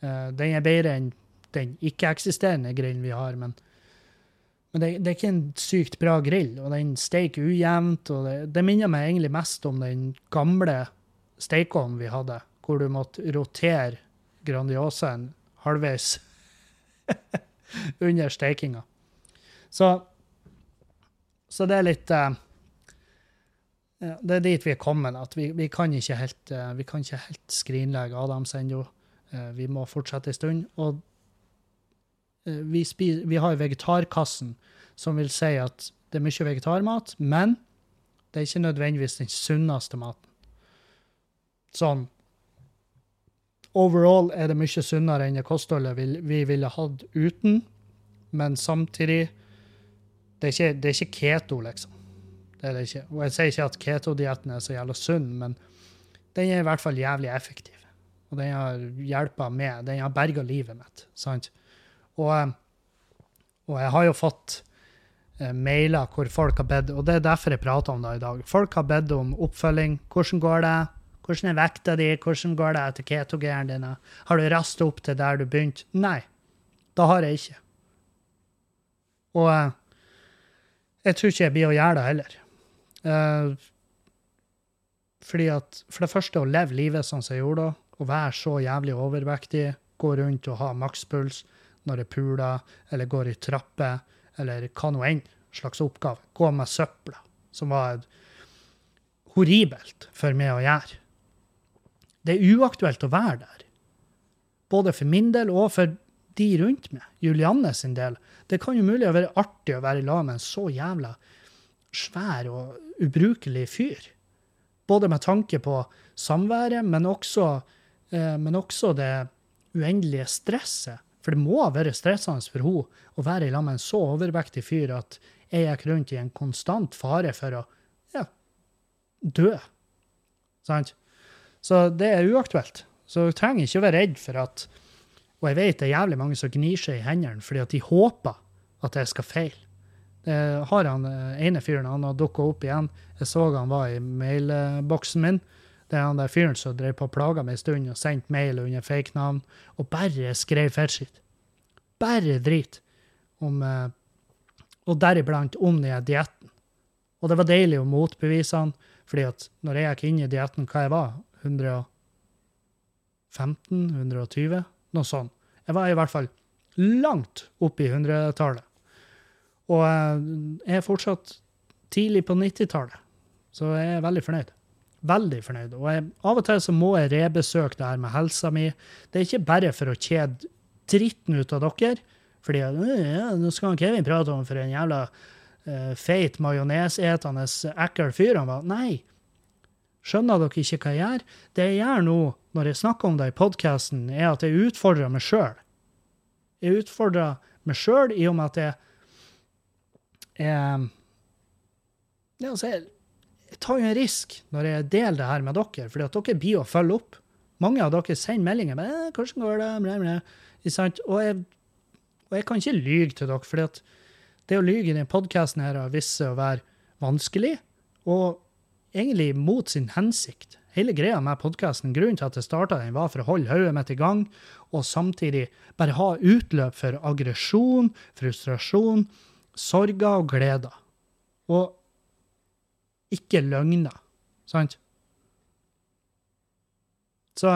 Uh, den er bedre enn den ikke-eksisterende grillen vi har, men, men det, det, er ikke en sykt bra grill, og den steiker ujevnt. og det, det, minner meg egentlig mest om den gamle stekeovnen vi hadde, hvor du måtte rotere Grandiosaen halvveis under steikinga. Så, så det er litt uh, Det er dit vi er kommet. at Vi, vi, kan, ikke helt, uh, vi kan ikke helt skrinlegge Adams ennå. Uh, vi må fortsette en stund. Og vi, spis, vi har vegetarkassen, som vil si at det er mye vegetarmat, men det er ikke nødvendigvis den sunneste maten. Sånn Overall er det mye sunnere enn det kostholdet vi, vi ville hatt uten, men samtidig Det er ikke, det er ikke keto, liksom. Det er det ikke. Og jeg sier ikke at ketodietten er så jævla sunn, men den er i hvert fall jævlig effektiv. Og den har hjelpa med. Den har berga livet mitt. sant? Og, eh, og jeg har jo fått eh, mailer hvor folk har bedt Og det er derfor jeg prater om det i dag. Folk har bedt om oppfølging. Hvordan går det? Hvordan er vekta di? Hvordan går det etter ketogenen din? Har du rasta opp til der du begynte? Nei, da har jeg ikke. Og eh, jeg tror ikke jeg blir å gjøre det heller. Eh, fordi at For det første, å leve livet sånn som jeg gjorde da, å være så jævlig overvektig, gå rundt og ha makspuls når jeg puler, eller går i trapper, eller hva nå enn slags oppgave. Gå med søpla, som var horribelt for meg å gjøre. Det er uaktuelt å være der. Både for min del og for de rundt meg. Julianne sin del. Det kan jo mulig være artig å være i lag med en så jævla svær og ubrukelig fyr. Både med tanke på samværet, men også, eh, men også det uendelige stresset. For det må være stressende for henne å være i lag med en så overvektig fyr at jeg gikk rundt i en konstant fare for å ja, dø. Sant? Så det er uaktuelt. Så du trenger ikke å være redd for at Og jeg vet det er jævlig mange som gnir seg i hendene fordi at de håper at jeg skal feile. Har han eh, ene fyren han har dukka opp igjen. Jeg så han var i mailboksen min. Det er han der fyren som drev på og plaga meg en stund og sendte mail under fake navn og bare skrev fettskitt. Bare drit. Om, eh, og deriblant om den dietten. Og det var deilig å motbevise han, fordi at når jeg gikk inn i dietten, hva jeg var, 115? 120? Noe sånt. Jeg var i hvert fall langt opp i 100-tallet. Og jeg er fortsatt tidlig på 90-tallet, så jeg er veldig fornøyd. Veldig fornøyd. Og jeg, av og til så må jeg rebesøke det her med helsa mi. Det er ikke bare for å kjede dritten ut av dere, fordi ja, nå skal Kevin prate om for en jævla uh, feit, majonesetende, ekkel fyr han var. Nei. Skjønner dere ikke hva jeg gjør? Det jeg gjør nå, når jeg snakker om det i podkasten, er at jeg utfordrer meg sjøl. Jeg utfordrer meg sjøl i og med at jeg, jeg, ja, altså jeg, jeg tar jo en risk når jeg deler det her med dere, fordi at dere blir å følge opp. Mange av dere sender meldinger med eh, 'Hvordan går det?' Bla, bla. Og, jeg, og jeg kan ikke lyge til dere, at det å lyge i denne podkasten vist seg å være vanskelig. Og egentlig mot sin hensikt. Hele greia med podkasten, grunnen til at jeg starta den, var for å holde hodet mitt i gang, og samtidig bare ha utløp for aggresjon, frustrasjon, sorger og gleder. Og ikke løgner, sant? Så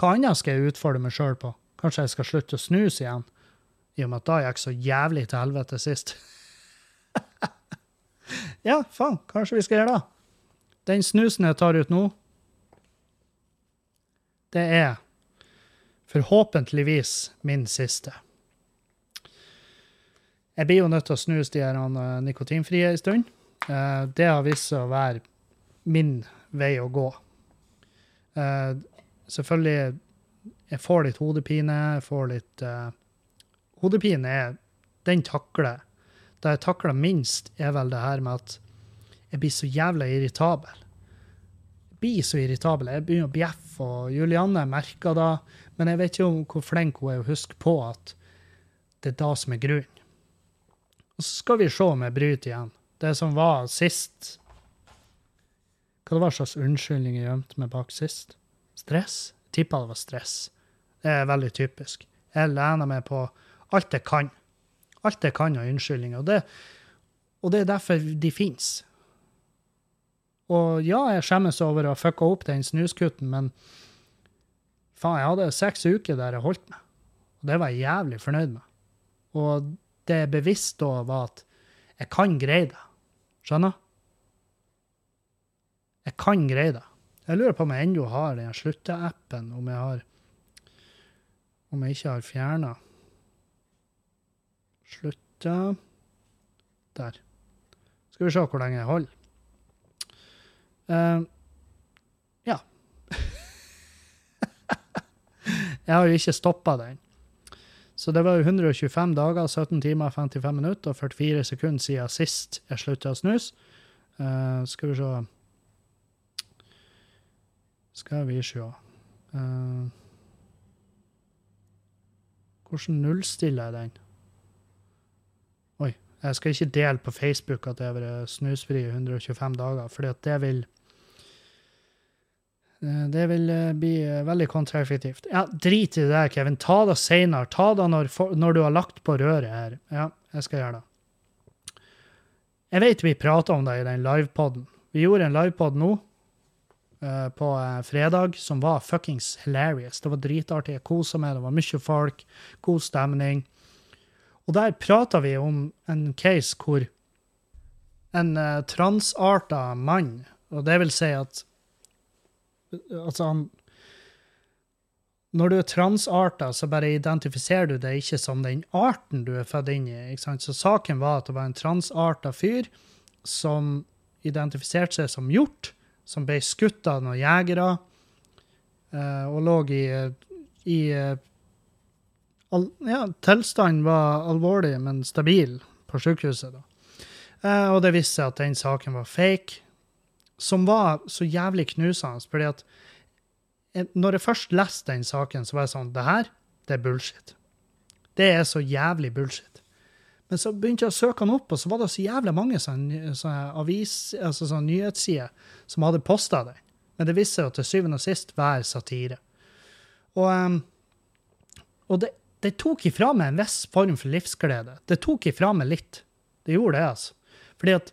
hva annet skal jeg utfordre meg sjøl på? Kanskje jeg skal slutte å snuse igjen? I og med at da gikk så jævlig til helvete sist. ja, faen, kanskje vi skal gjøre det. Den snusen jeg tar ut nå, det er forhåpentligvis min siste. Jeg blir jo nødt til å snuse de her uh, nikotinfrie en stund. Uh, det har vist seg å være min vei å gå. Uh, selvfølgelig Jeg får litt hodepine. Jeg får litt Hodepine er Den takler Det jeg takler minst, er vel det her med at jeg blir så jævla irritabel. Jeg blir så irritabel. Jeg begynner å bjeffe, og Julianne merker det. Men jeg vet ikke om hvor flink hun er å huske på at det er det som er grunnen. Og så skal vi se om jeg bryter igjen. Det som var sist Hva det var slags unnskyldning jeg gjemte meg bak sist? Stress? Tippa det var stress. Det er veldig typisk. Jeg lener meg på alt jeg kan. Alt jeg kan av unnskyldninger. Og det, og det er derfor de fins. Og ja, jeg skjemmes over å ha fucka opp den snuskutten, men faen, jeg hadde seks uker der jeg holdt meg. Og det var jeg jævlig fornøyd med. Og det jeg bevisst da var at jeg kan greie det. Skjønner? Jeg kan greie det. Jeg lurer på om jeg ennå har den slutta-appen, om jeg har Om jeg ikke har fjerna Slutta Der. Skal vi se hvor lenge jeg holder. Uh, ja. jeg har jo ikke stoppa den. Så det var jo 125 dager, 17 timer, 55 minutter og 44 sekunder siden sist jeg slutta å snuse. Uh, skal vi se Skal vi se uh, Hvordan nullstiller jeg den? Jeg skal ikke dele på Facebook at jeg har vært snusfri i 125 dager, for det vil eh, det vil eh, bli eh, veldig kontraeffektivt. Ja, drit i det der, Kevin. Ta det seinere. Ta det når, når du har lagt på røret her. Ja, jeg skal gjøre det. Jeg vet vi prata om det i den livepoden. Vi gjorde en livepod nå på fredag som var fuckings hilarious. Det var dritartig. Jeg kosa meg. Det var mye folk. God stemning. Og der prata vi om en case hvor en uh, transarta mann, og det vil si at Altså, han Når du er transarta, så bare identifiserer du deg ikke som den arten du er født inn i. ikke sant? Så saken var at det var en transarta fyr som identifiserte seg som hjort, som ble skutt av noen jegere, uh, og lå i, i eh, al Ja, tilstanden var alvorlig, men stabil på sykehuset, da. Eh, og det viste seg at den saken var fake som var så jævlig knusende. fordi at når jeg først leste den saken, så var jeg sånn Det her, det er bullshit. Det er så jævlig bullshit. Men så begynte jeg å søke han opp, og så var det så jævlig mange sånne, sånne avis, altså sånne nyhetssider som hadde posta den. Men det viste seg jo til syvende og sist være satire. Og, og det, det tok ifra meg en viss form for livsglede. Det tok ifra meg litt. Det gjorde det, altså. Fordi at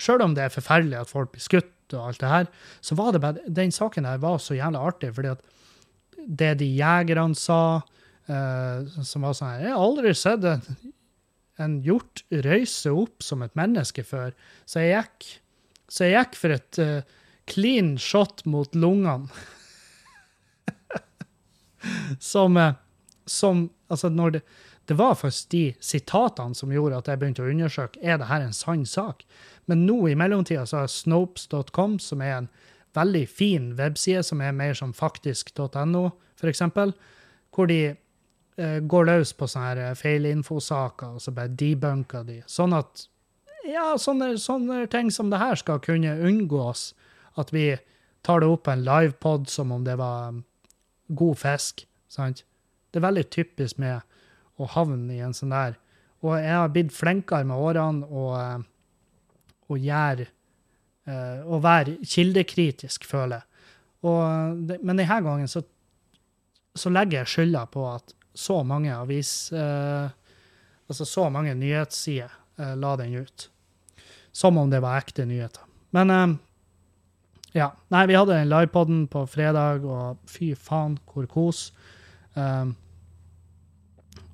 Sjøl om det er forferdelig at folk blir skutt og alt det her, så var det bare Den saken der var så jævlig artig, fordi at det de jegerne sa, eh, som var sånn her Jeg har aldri sett en, en hjort røyse opp som et menneske før, så jeg gikk, så jeg gikk for et eh, clean shot mot lungene. som, eh, som Altså, når det det var først de sitatene som gjorde at jeg begynte å undersøke er det her en sann sak. Men nå i mellomtida så har snopes.com, som er en veldig fin webside, som er mer som faktisk.no, f.eks., hvor de eh, går løs på sånne her eh, feilinfosaker, og så bare debunker de. Sånn at ja, sånne, sånne ting som det her skal kunne unngås. At vi tar det opp på en livepod som om det var um, god fisk. sant? Det er veldig typisk med å havne i en sånn der. Og jeg har blitt flinkere med årene og, og gjøre eh, Å være kildekritisk, føler jeg. Og men denne gangen så, så legger jeg skylda på at så mange avis... Eh, altså så mange nyhetssider eh, la den ut. Som om det var ekte nyheter. Men eh, ja. Nei, vi hadde den livepoden på fredag, og fy faen, hvor kos. Um,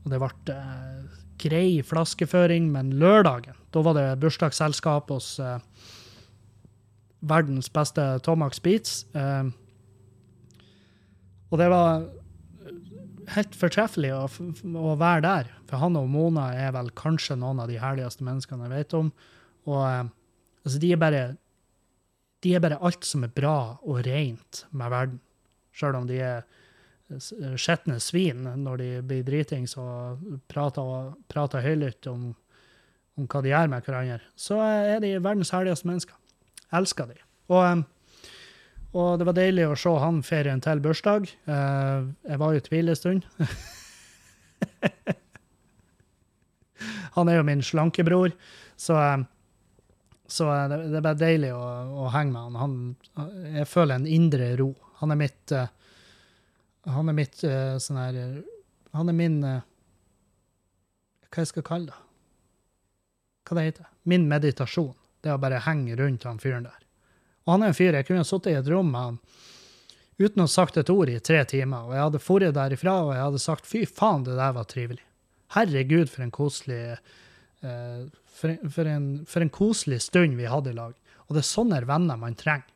og det ble eh, grei flaskeføring, men lørdagen, da var det bursdagsselskap hos eh, verdens beste Tomax Beats. Eh, og det var helt fortreffelig å, å være der, for han og Mona er vel kanskje noen av de herligste menneskene jeg vet om. Og eh, altså, de er bare de er bare alt som er bra og rent med verden. Sjøl om de er s- skjetne svin når de blir dritings og prater, prater høylytt om, om hva de gjør med hverandre, så er de verdens herligste mennesker. Elsker de. Og, og det var deilig å se han ferien til bursdag. Eh, Jeg var jo i tvil en stund. Han er jo min slankebror, så så det, det er bare deilig å, å henge med han. han. Jeg føler en indre ro. Han er mitt eh, Han er mitt uh, sånn her Han er min uh, Hva jeg skal kalle det? Hva det heter Min meditasjon. Det å bare henge rundt han fyren der. Og han er en fyr jeg kunne sittet i et rom med han uten å ha sagt et ord i tre timer, og jeg hadde dratt derifra og jeg hadde sagt fy faen, det der var trivelig. Herregud, for en koselig uh, for, for, en, for en koselig stund vi hadde i lag. Og det er sånne venner man trenger.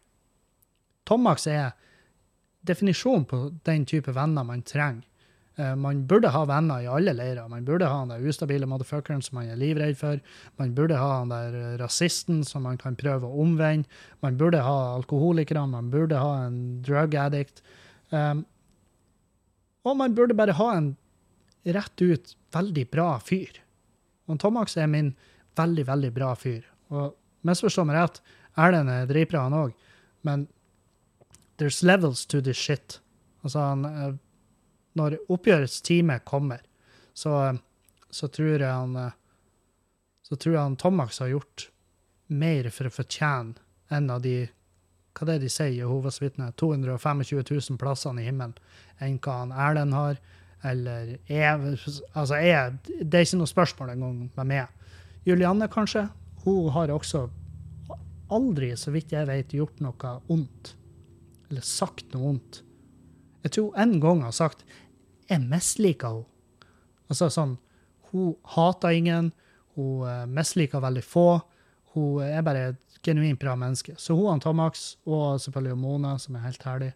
Tomax er definisjonen på den type venner man trenger. Eh, man burde ha venner i alle leirer. Man burde ha han der ustabile motherfuckeren som man er livredd for. Man burde ha han der eh, rasisten som man kan prøve å omvende. Man burde ha alkoholikere. Man burde ha en drug addict. Um, og man burde bare ha en rett ut veldig bra fyr. Og Tomax er min veldig, veldig bra fyr. Og misforstå meg rett, Erlend er dritbra, han òg, men there's levels to this shit. Altså, han, eh, når oppgjørets time kommer, så, eh, så tror jeg han eh, så tror jeg han Tomax har gjort mer for å fortjene enn av de hva det er de sier, Jehovas vitner, 225 000 plassene i himmelen, enn hva han Erlend har, eller jeg, altså jeg, Det er ikke noe spørsmål engang med meg. Julianne, kanskje? Hun har også aldri, så vidt jeg vet, gjort noe ondt. Eller sagt noe vondt. Jeg tror en gang har sagt 'jeg misliker henne'. Altså sånn Hun hater ingen, hun eh, misliker veldig få. Hun er bare et genuint bra menneske. Så hun og Tomax, og selvfølgelig Mona, som er helt herlig.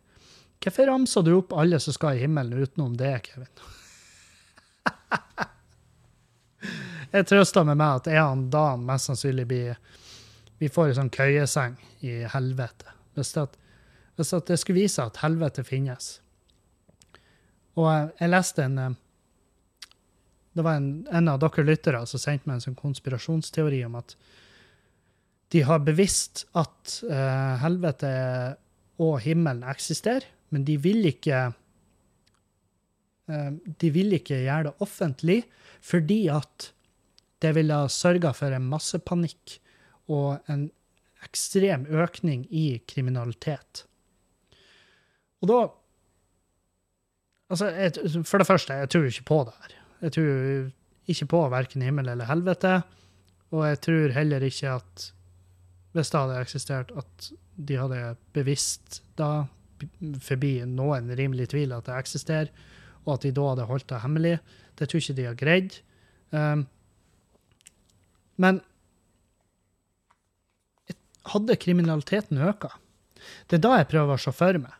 Hvorfor ramser du opp alle som skal i himmelen utenom det, Kevin? jeg trøster med meg at jeg og Dan mest sannsynlig blir Vi får en sånn køyeseng i helvete. Hvis, det, hvis det skulle vise at helvete finnes. Og jeg, jeg leste en eh, Det var en, en av dere lyttere som sendte meg en sånn konspirasjonsteori om at de har bevisst at uh, helvete og himmelen eksisterer, men de vil ikke uh, De vil ikke gjøre det offentlig fordi at det ville sørga for en massepanikk og en ekstrem økning i kriminalitet. Og da Altså, jeg, for det første, jeg tror ikke på det her. Jeg tror ikke på verken himmel eller helvete. Og jeg tror heller ikke at hvis det hadde eksistert, at de hadde bevisst da, forbi noen rimelig tvil, at det eksisterer, og at de da hadde holdt det hemmelig. Det tror ikke de har greid. Um, men hadde kriminaliteten øka? Det er da jeg prøver å se for meg.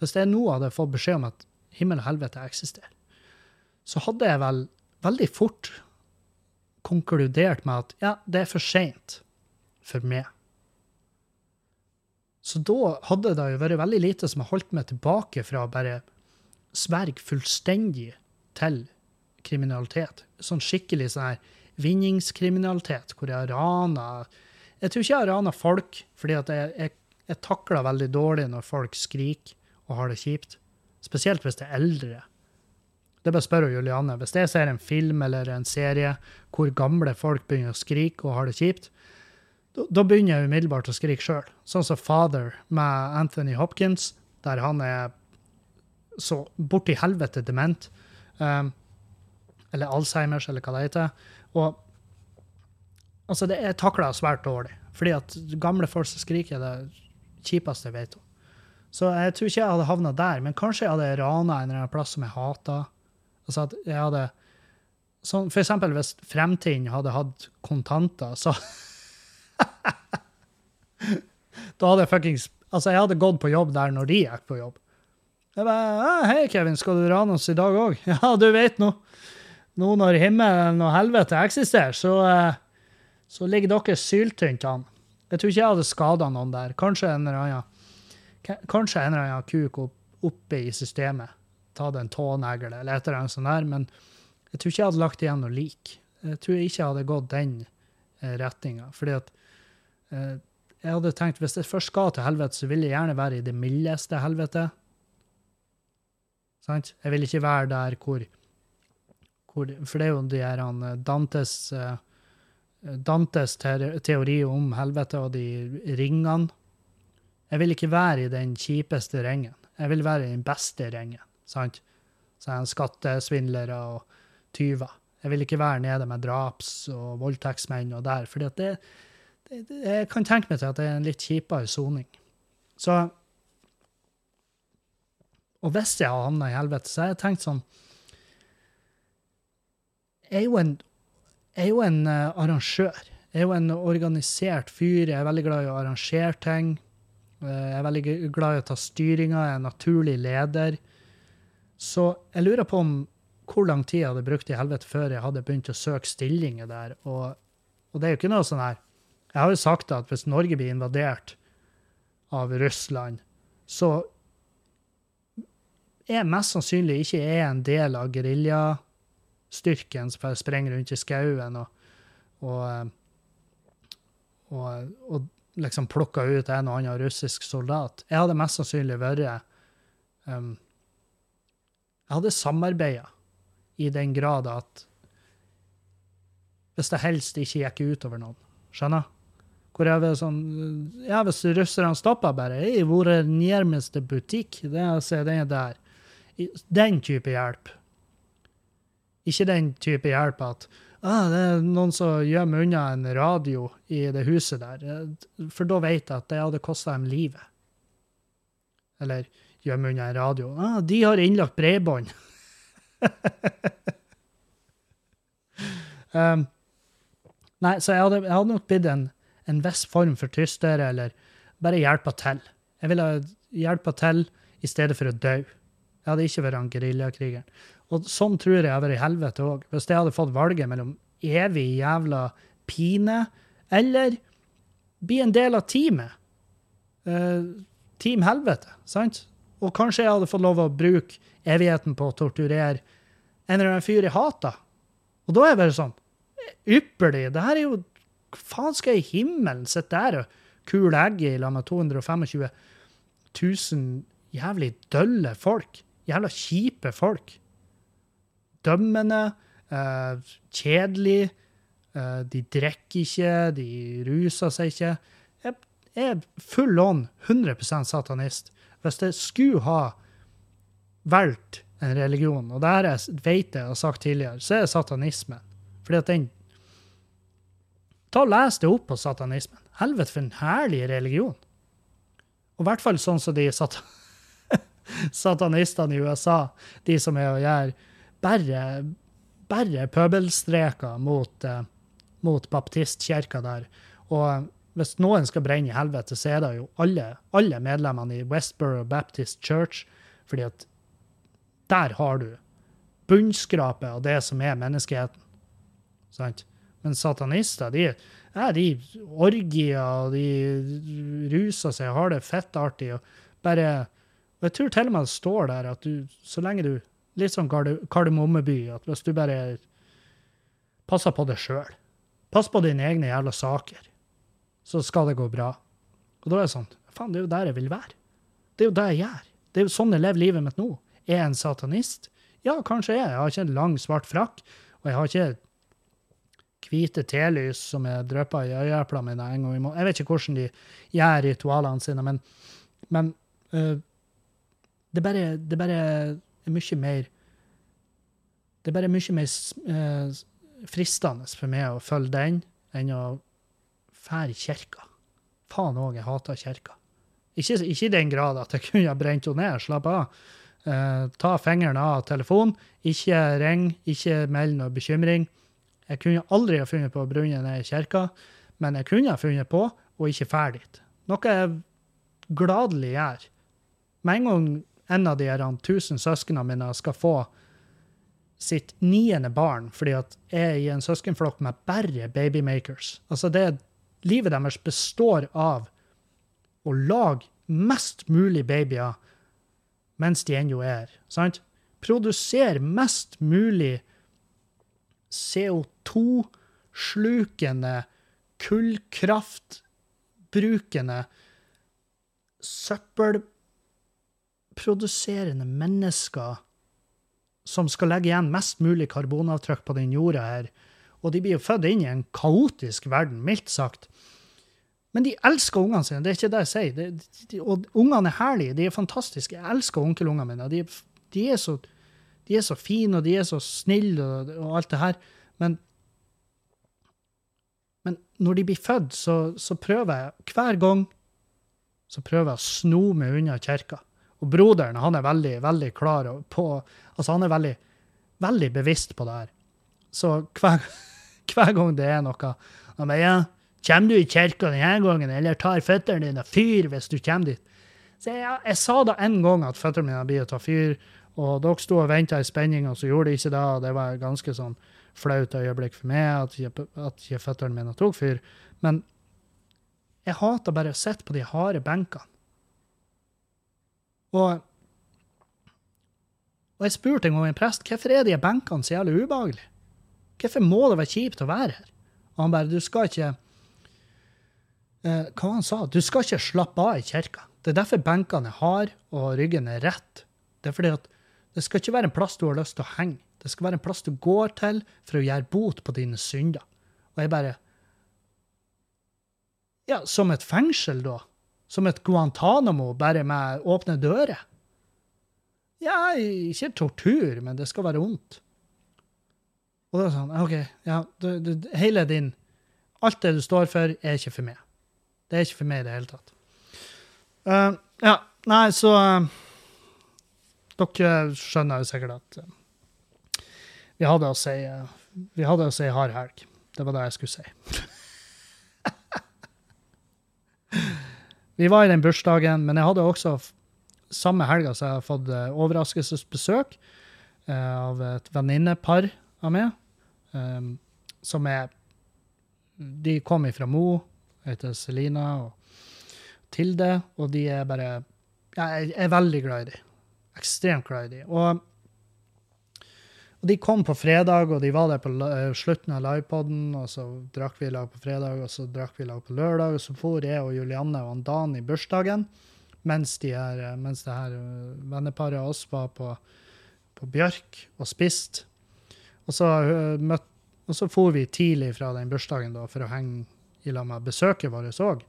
Hvis jeg nå hadde fått beskjed om at himmel og helvete eksisterer, så hadde jeg vel veldig fort konkludert med at ja, det er for seint for meg. Så da hadde det jo vært veldig lite som har holdt meg tilbake fra å bare sverge fullstendig til kriminalitet. Sånn skikkelig sånn her vinningskriminalitet, hvor jeg har rana Jeg tror ikke jeg har rana folk, fordi at jeg, jeg, jeg takler veldig dårlig når folk skriker og har det kjipt. Spesielt hvis det er eldre. Det bør spørre Julianne. Hvis jeg ser en film eller en serie hvor gamle folk begynner å skrike og har det kjipt, da begynner jeg umiddelbart å skrike sjøl. Sånn som Father med Anthony Hopkins, der han er så borti helvete dement. Um, eller Alzheimers, eller hva det heter. Og altså, det er takla svært dårlig. Fordi at gamle folk som skriker, er det kjipeste jeg vet om. Så jeg tror ikke jeg hadde havna der, men kanskje jeg hadde rana en eller annen plass som jeg hata. Altså at jeg hadde sånn, For eksempel hvis fremtiden hadde hatt kontanter, så Da hadde jeg fuckings Altså, jeg hadde gått på jobb der når de gikk på jobb. Jeg bare 'Hei, Kevin, skal du rane oss i dag òg?' 'Ja, du vet nå. Nå når himmelen og helvete eksisterer, så, eh, så ligger dere syltynt an.' Jeg tror ikke jeg hadde skada noen der. Kanskje en eller annen, kanskje en eller annen kuk opp, oppe i systemet. Tatt en tånegle eller et eller annet sånt der. Men jeg tror ikke jeg hadde lagt igjen noe lik. Jeg tror ikke jeg hadde gått den eh, retninga. Fordi at eh, jeg hadde tenkt hvis jeg først skal til helvete, så vil jeg gjerne være i det mildeste helvete. Sant? Jeg vil ikke være der hvor, hvor For det er jo de her Dantes, uh, Dantes teori om helvete og de ringene. Jeg vil ikke være i den kjipeste ringen. Jeg vil være i den beste ringen. sant? Sånn skattesvindlere og tyver. Jeg vil ikke være nede med draps- og voldtektsmenn og der. For Jeg kan tenke meg til at det er en litt kjipere soning. Så og hvis jeg har havna i helvete, så har jeg tenkt sånn Jeg er jo en, jeg er jo en uh, arrangør. Jeg er jo en organisert fyr. Jeg er veldig glad i å arrangere ting. Uh, jeg er veldig glad i å ta styringa. Jeg er en naturlig leder. Så jeg lurer på om hvor lang tid jeg hadde brukt i helvete før jeg hadde begynt å søke stillinger der. Og, og det er jo ikke noe sånn her Jeg har jo sagt at hvis Norge blir invadert av Russland, så er mest sannsynlig ikke er en del av geriljastyrken som bare sprenger rundt i skauen og, og, eh, og, og liksom plukka ut en og annen russisk soldat. Jeg hadde mest sannsynlig vært um, Jeg hadde samarbeida i den grad at hvis det helst ikke gikk utover noen. Skjønner? Hvor jeg var sånn Ja, hvis russerne stoppa bare i vår nærmeste butikk, det er se, den der. Den type hjelp. Ikke den type hjelp at ah, det er noen som gjemmer unna en radio i det huset der. Eh, For da vet jeg at det hadde kosta dem livet. Eller gjemme unna en radio. Ah, de har innlagt bredbånd. um, nei, så jeg hadde, jeg hadde nok blitt en, en viss form for tystere, eller bare hjelpa til. Jeg ville hjelpa til i stedet for å dø. Jeg hadde ikke vært han geriljakrigeren. Og sånn tror jeg jeg var i helvete òg. Hvis jeg hadde fått valget mellom evig jævla pine eller bli en del av teamet. Uh, team helvete, sant? Og kanskje jeg hadde fått lov å bruke evigheten på å torturere en eller annen fyr jeg hater. Og da er jeg bare sånn Ypperlig! Det her er jo faen skal jeg i himmelen sitte der og kule egg i lag med 225 000 jævlig dølle folk? Jævla kjipe folk. Dømmende, eh, kjedelig. eh, de drikker ikke, de ruser seg ikke. Jeg, er full on 100 satanist. Hvis jeg skulle ha valgt en religion, og det her jeg vet jeg har sagt tidligere, så er det satanismen. Fordi at den Ta og Les det opp på satanismen. Helvete, for en herlig religion. Og i hvert fall sånn som de sat satanistene i USA, de som er og gjør bare, bare pøbelstreker mot, uh, mot baptistkirka der. Og hvis noen skal brenne i helvete, så er det jo alle, alle medlemmene i Westboro Baptist Church, fordi at der har du bunnskrapet av det som er menneskeheten. Sant? Men satanister, de, ja, de orgier, og de ruser seg, har det fettartig, og bare og Jeg tror til og med det står der at du, så lenge du Litt sånn Kardemommeby, at hvis du bare passer på deg sjøl, pass på dine egne jævla saker, så skal det gå bra. Og da er det sånn Faen, det er jo der jeg vil være. Det er jo det jeg gjør. Det er jo sånn jeg lever livet mitt nå. Er jeg en satanist? Ja, kanskje jeg. Jeg har ikke en lang, svart frakk, og jeg har ikke hvite telys som jeg drypper i øyeeplene mine en gang i måneden. Jeg vet ikke hvordan de gjør ritualene sine, men, men uh, det bare, det bare er mye mer Det er bare mye mer øh, fristende for meg å følge den enn å fære i kirka. Faen òg, jeg hater kirka. Ikke, ikke i den grad at jeg kunne ha brent henne ned, slapp av. Eh, ta fingeren av telefonen, ikke ring, ikke meld noe bekymring. Jeg kunne aldri ha funnet på å brunne ned i kirka, men jeg kunne ha funnet på å ikke fære dit. Noe jeg gladelig gjør. Med en gang en av de her tusen søsknene mine skal få sitt niende barn, fordi at jeg er i en søskenflokk med bare babymakers. Altså det, livet deres består av å lage mest mulig babyer mens de ennå er her. Sant? Produsere mest mulig CO2-slukende, kullkraftbrukende, søppelproduserende mennesker som skal legge igjen mest mulig karbonavtrykk på den jorda her. Og de blir jo født inn i en kaotisk verden, mildt sagt. Men de elsker ungene sine, det er ikke det jeg sier. De, de, og ungene er herlige, de er fantastiske. Jeg elsker onkelungene mine. De, de, er så, de er så fine, og de er så snille, og, og alt det her. Men, men når de blir født, så, så prøver jeg hver gang så prøver jeg å sno meg unna kirka. Og broderen han er veldig veldig klar på Altså, han er veldig, veldig bevisst på det her. Så hver, hver gang det er noe Han bare ja, Kommer du i kirka denne gangen, eller tar føttene dine fyr hvis du kommer dit? Så jeg, jeg sa da en gang at føttene mine blir å ta fyr, Og dere sto og venta i spenning, og så gjorde de ikke det. og Det var ganske sånn flaut øyeblikk for meg at ikke føttene mine tok fyr. Men jeg hater bare å sitte på de harde benkene. Og, og jeg spurte en gang en prest hvorfor er de benkene så jævlig ubehagelige. Hvorfor må det være kjipt å være her? Og han bare du skal ikke eh, Hva han sa? Du skal ikke slappe av i kirka. Det er derfor benkene er harde og ryggen er rett. Det er fordi at det skal ikke være en plass du har lyst til å henge. Det skal være en plass du går til for å gjøre bot på dine synder. Og jeg bare Ja, som et fengsel, da? Som et Guantánamo, bare med åpne dører? Ja, ikke tortur, men det skal være vondt. Og da er det sånn, OK, ja, du, du, hele din Alt det du står for, er ikke for meg. Det er ikke for meg i det hele tatt. Uh, ja, nei, så uh, Dere skjønner jo sikkert at uh, vi hadde å si, uh, vi hadde å si hard helg. Det var det jeg skulle si. vi var i den bursdagen, men jeg hadde også samme helga så jeg fått eh, overraskelsesbesøk eh, av et venninnepar av meg, um, som er De kom ifra Mo, heter Selina og Tilde, og de er bare Jeg er veldig glad i dem. Ekstremt glad i dem. Og og de kom på fredag, og de var der på eh, slutten av livepoden, og så drakk vi lag på fredag, og så drakk vi lag på lørdag, og så for jeg og Julianne og Dan i bursdagen, mens, de her, eh, mens det her eh, venneparet av oss var på, på Bjørk og spist. Og så, og så for vi tidlig fra den bursdagen da, for å henge i lag med besøket vårt òg,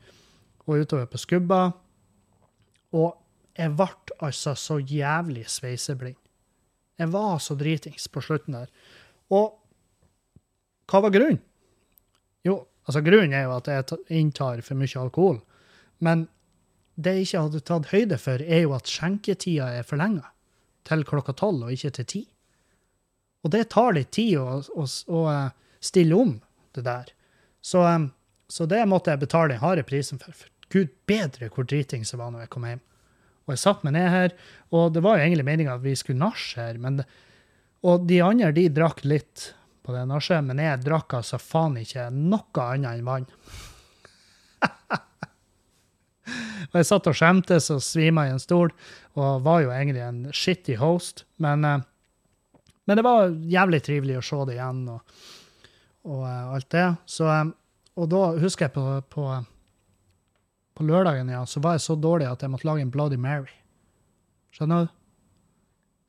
og utover på Skubba. Og jeg ble altså så jævlig sveiseblind. Jeg var så dritings på slutten der. Og hva var grunnen? Jo, altså grunnen er jo at jeg inntar for mye alkohol. Men det jeg ikke hadde tatt høyde for, er jo at skjenketida er forlenga til klokka tolv og ikke til ti. Og det tar litt tid å, å, å eh, stille om det der. Så, eh, så det måtte jeg betale den harde prisen for. Gud bedre hvor dritings jeg var når jeg kom hjem. Og jeg satte meg ned her, og det var jo egentlig meninga at vi skulle nasje her. Men, og de andre de drakk litt på det nachet, men jeg drakk altså faen ikke noe annet enn vann. og jeg satt og skjemtes og svima i en stol, og var jo egentlig en shitty host. Men, eh, men det var jævlig trivelig å se det igjen og, og eh, alt det. Så, eh, og da husker jeg på, på lørdagen ja, så var jeg så dårlig at jeg måtte lage en Bloody Mary. Skjønner du?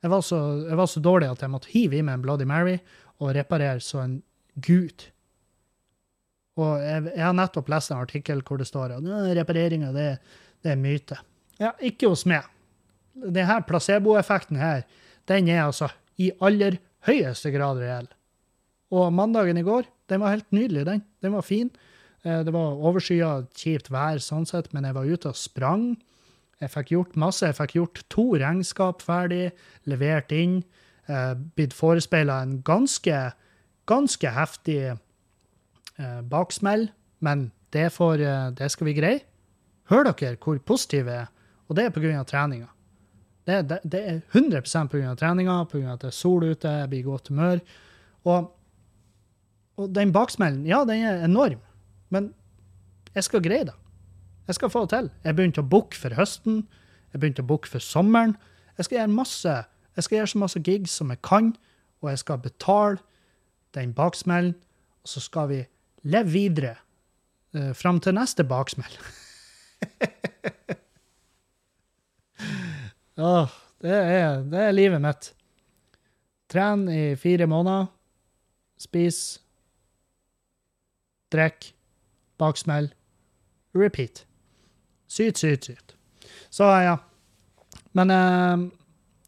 Jeg var, så, jeg var så dårlig at jeg måtte hive i meg en Bloody Mary og reparere så en gud. Og jeg, jeg har nettopp lest en artikkel hvor det står at repareringa det, det er myte. Ja, ikke hos meg. Denne placeboeffekten her, den er altså i aller høyeste grad reell. Og mandagen i går, den var helt nydelig, den. Den var fin. Eh, Det var overskya, kjipt vær sånn sett, men jeg var ute og sprang. Jeg fikk gjort masse. Jeg fikk gjort to regnskap ferdig, levert inn. eh, Blitt forespeila en ganske, ganske heftig eh, baksmell, men det, får, det skal vi greie. Hører dere hvor positive jeg er? Og det er pga. treninga. Det, det, det er 100% pga. treninga, pga. at det er sol ute, jeg blir i godt humør. Og, og den baksmellen, ja, den er enorm. Men jeg skal greie det. Jeg skal få det til. Jeg begynte å booke for høsten. Jeg begynte å booke for sommeren. Jeg skal gjøre masse, jeg skal gjøre så masse gigs som jeg kan, og jeg skal betale den baksmellen, og så skal vi leve videre uh, fram til neste baksmell. oh, det, er, det er livet mitt. Tren i fire måneder. Spis. Drikk. Baksmell. Repeat. Syt, syt, syt. Så ja. Men eh,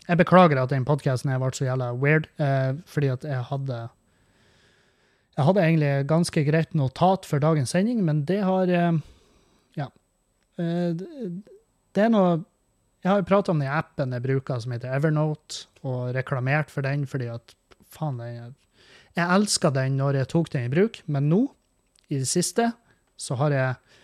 jeg beklager at den podkasten ble så jævla weird, eh, fordi at jeg hadde Jeg hadde egentlig ganske greit notat for dagens sending, men det har eh, Ja. Eh, det- er noe Jeg har jo prata om den appen jeg bruker som heter Evernote, og reklamert for den fordi at faen, jeg, jeg elska den når jeg tok den i bruk, men nå, i det siste, så har jeg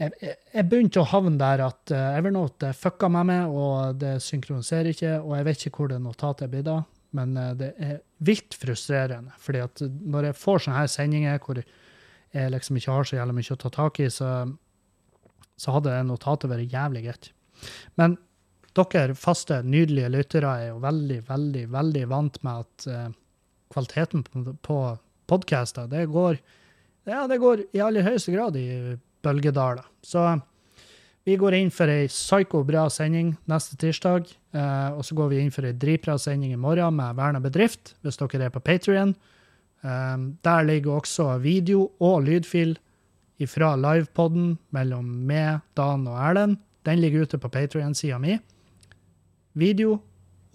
jeg, jeg, begynte å havne der at uh, Evernote fucka med meg, og det synkroniserer ikke, og jeg vet ikke hvor det notatet blir da. Men uh, det er vilt frustrerende. fordi at når jeg får sånne her sendinger hvor jeg liksom ikke har så jævlig mye å ta tak i, så, så hadde det notatet vært jævlig greit. Men dere faste, nydelige lyttere er jo veldig, veldig, veldig vant med at uh, kvaliteten på, podcaster, det går, ja, det går i aller høyeste grad i bølgedaler. Så vi går inn for ei psyko-bra sending neste tirsdag. Eh, og så går vi inn for ei dritbra sending i morgen med Verna bedrift, hvis dere er på Patrion. Eh, der ligger også video og lydfil fra livepoden mellom meg, Dan og Erlend. Den ligger ute på Patrion-sida mi. Video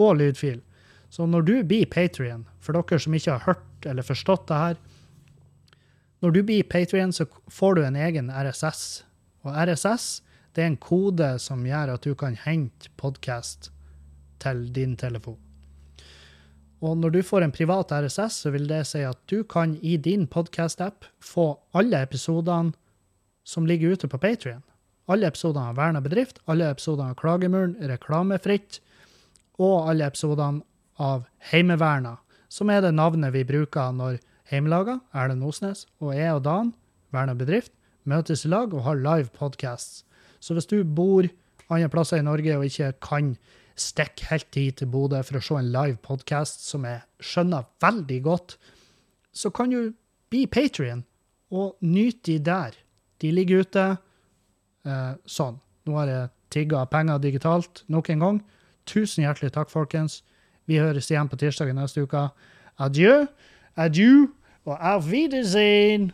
og lydfil. Så når du blir Patrion, for dere som ikke har hørt eller forstått det her, når du blir Patrion, så får du en egen RSS. Og RSS det er en kode som gjør at du kan hente podkast til din telefon. Og når du får en privat RSS, så vil det si at du kan i din podkast-app få alle episodene som ligger ute på Patrion. Alle episodene av Verna bedrift, alle episodene av Klagemuren reklamefritt, og alle episodene av Heimeverna, som er det navnet vi bruker når Heimelaga, Erlend Osnes, og jeg og Dan, Verna bedrift, møtes i lag og har live podcasts. Så hvis du bor andre plasser i Norge og ikke kan stikke helt hit til Bodø for å se en live podcast som jeg skjønner veldig godt, så kan du bli Patrion og nyte de der. De ligger ute eh, sånn. Nå har jeg tigga penger digitalt nok en gang. Tusen hjertelig takk, folkens. Vi høres igjen på tirsdag neste uke. Adjø, adjø og auf Wiedersehen.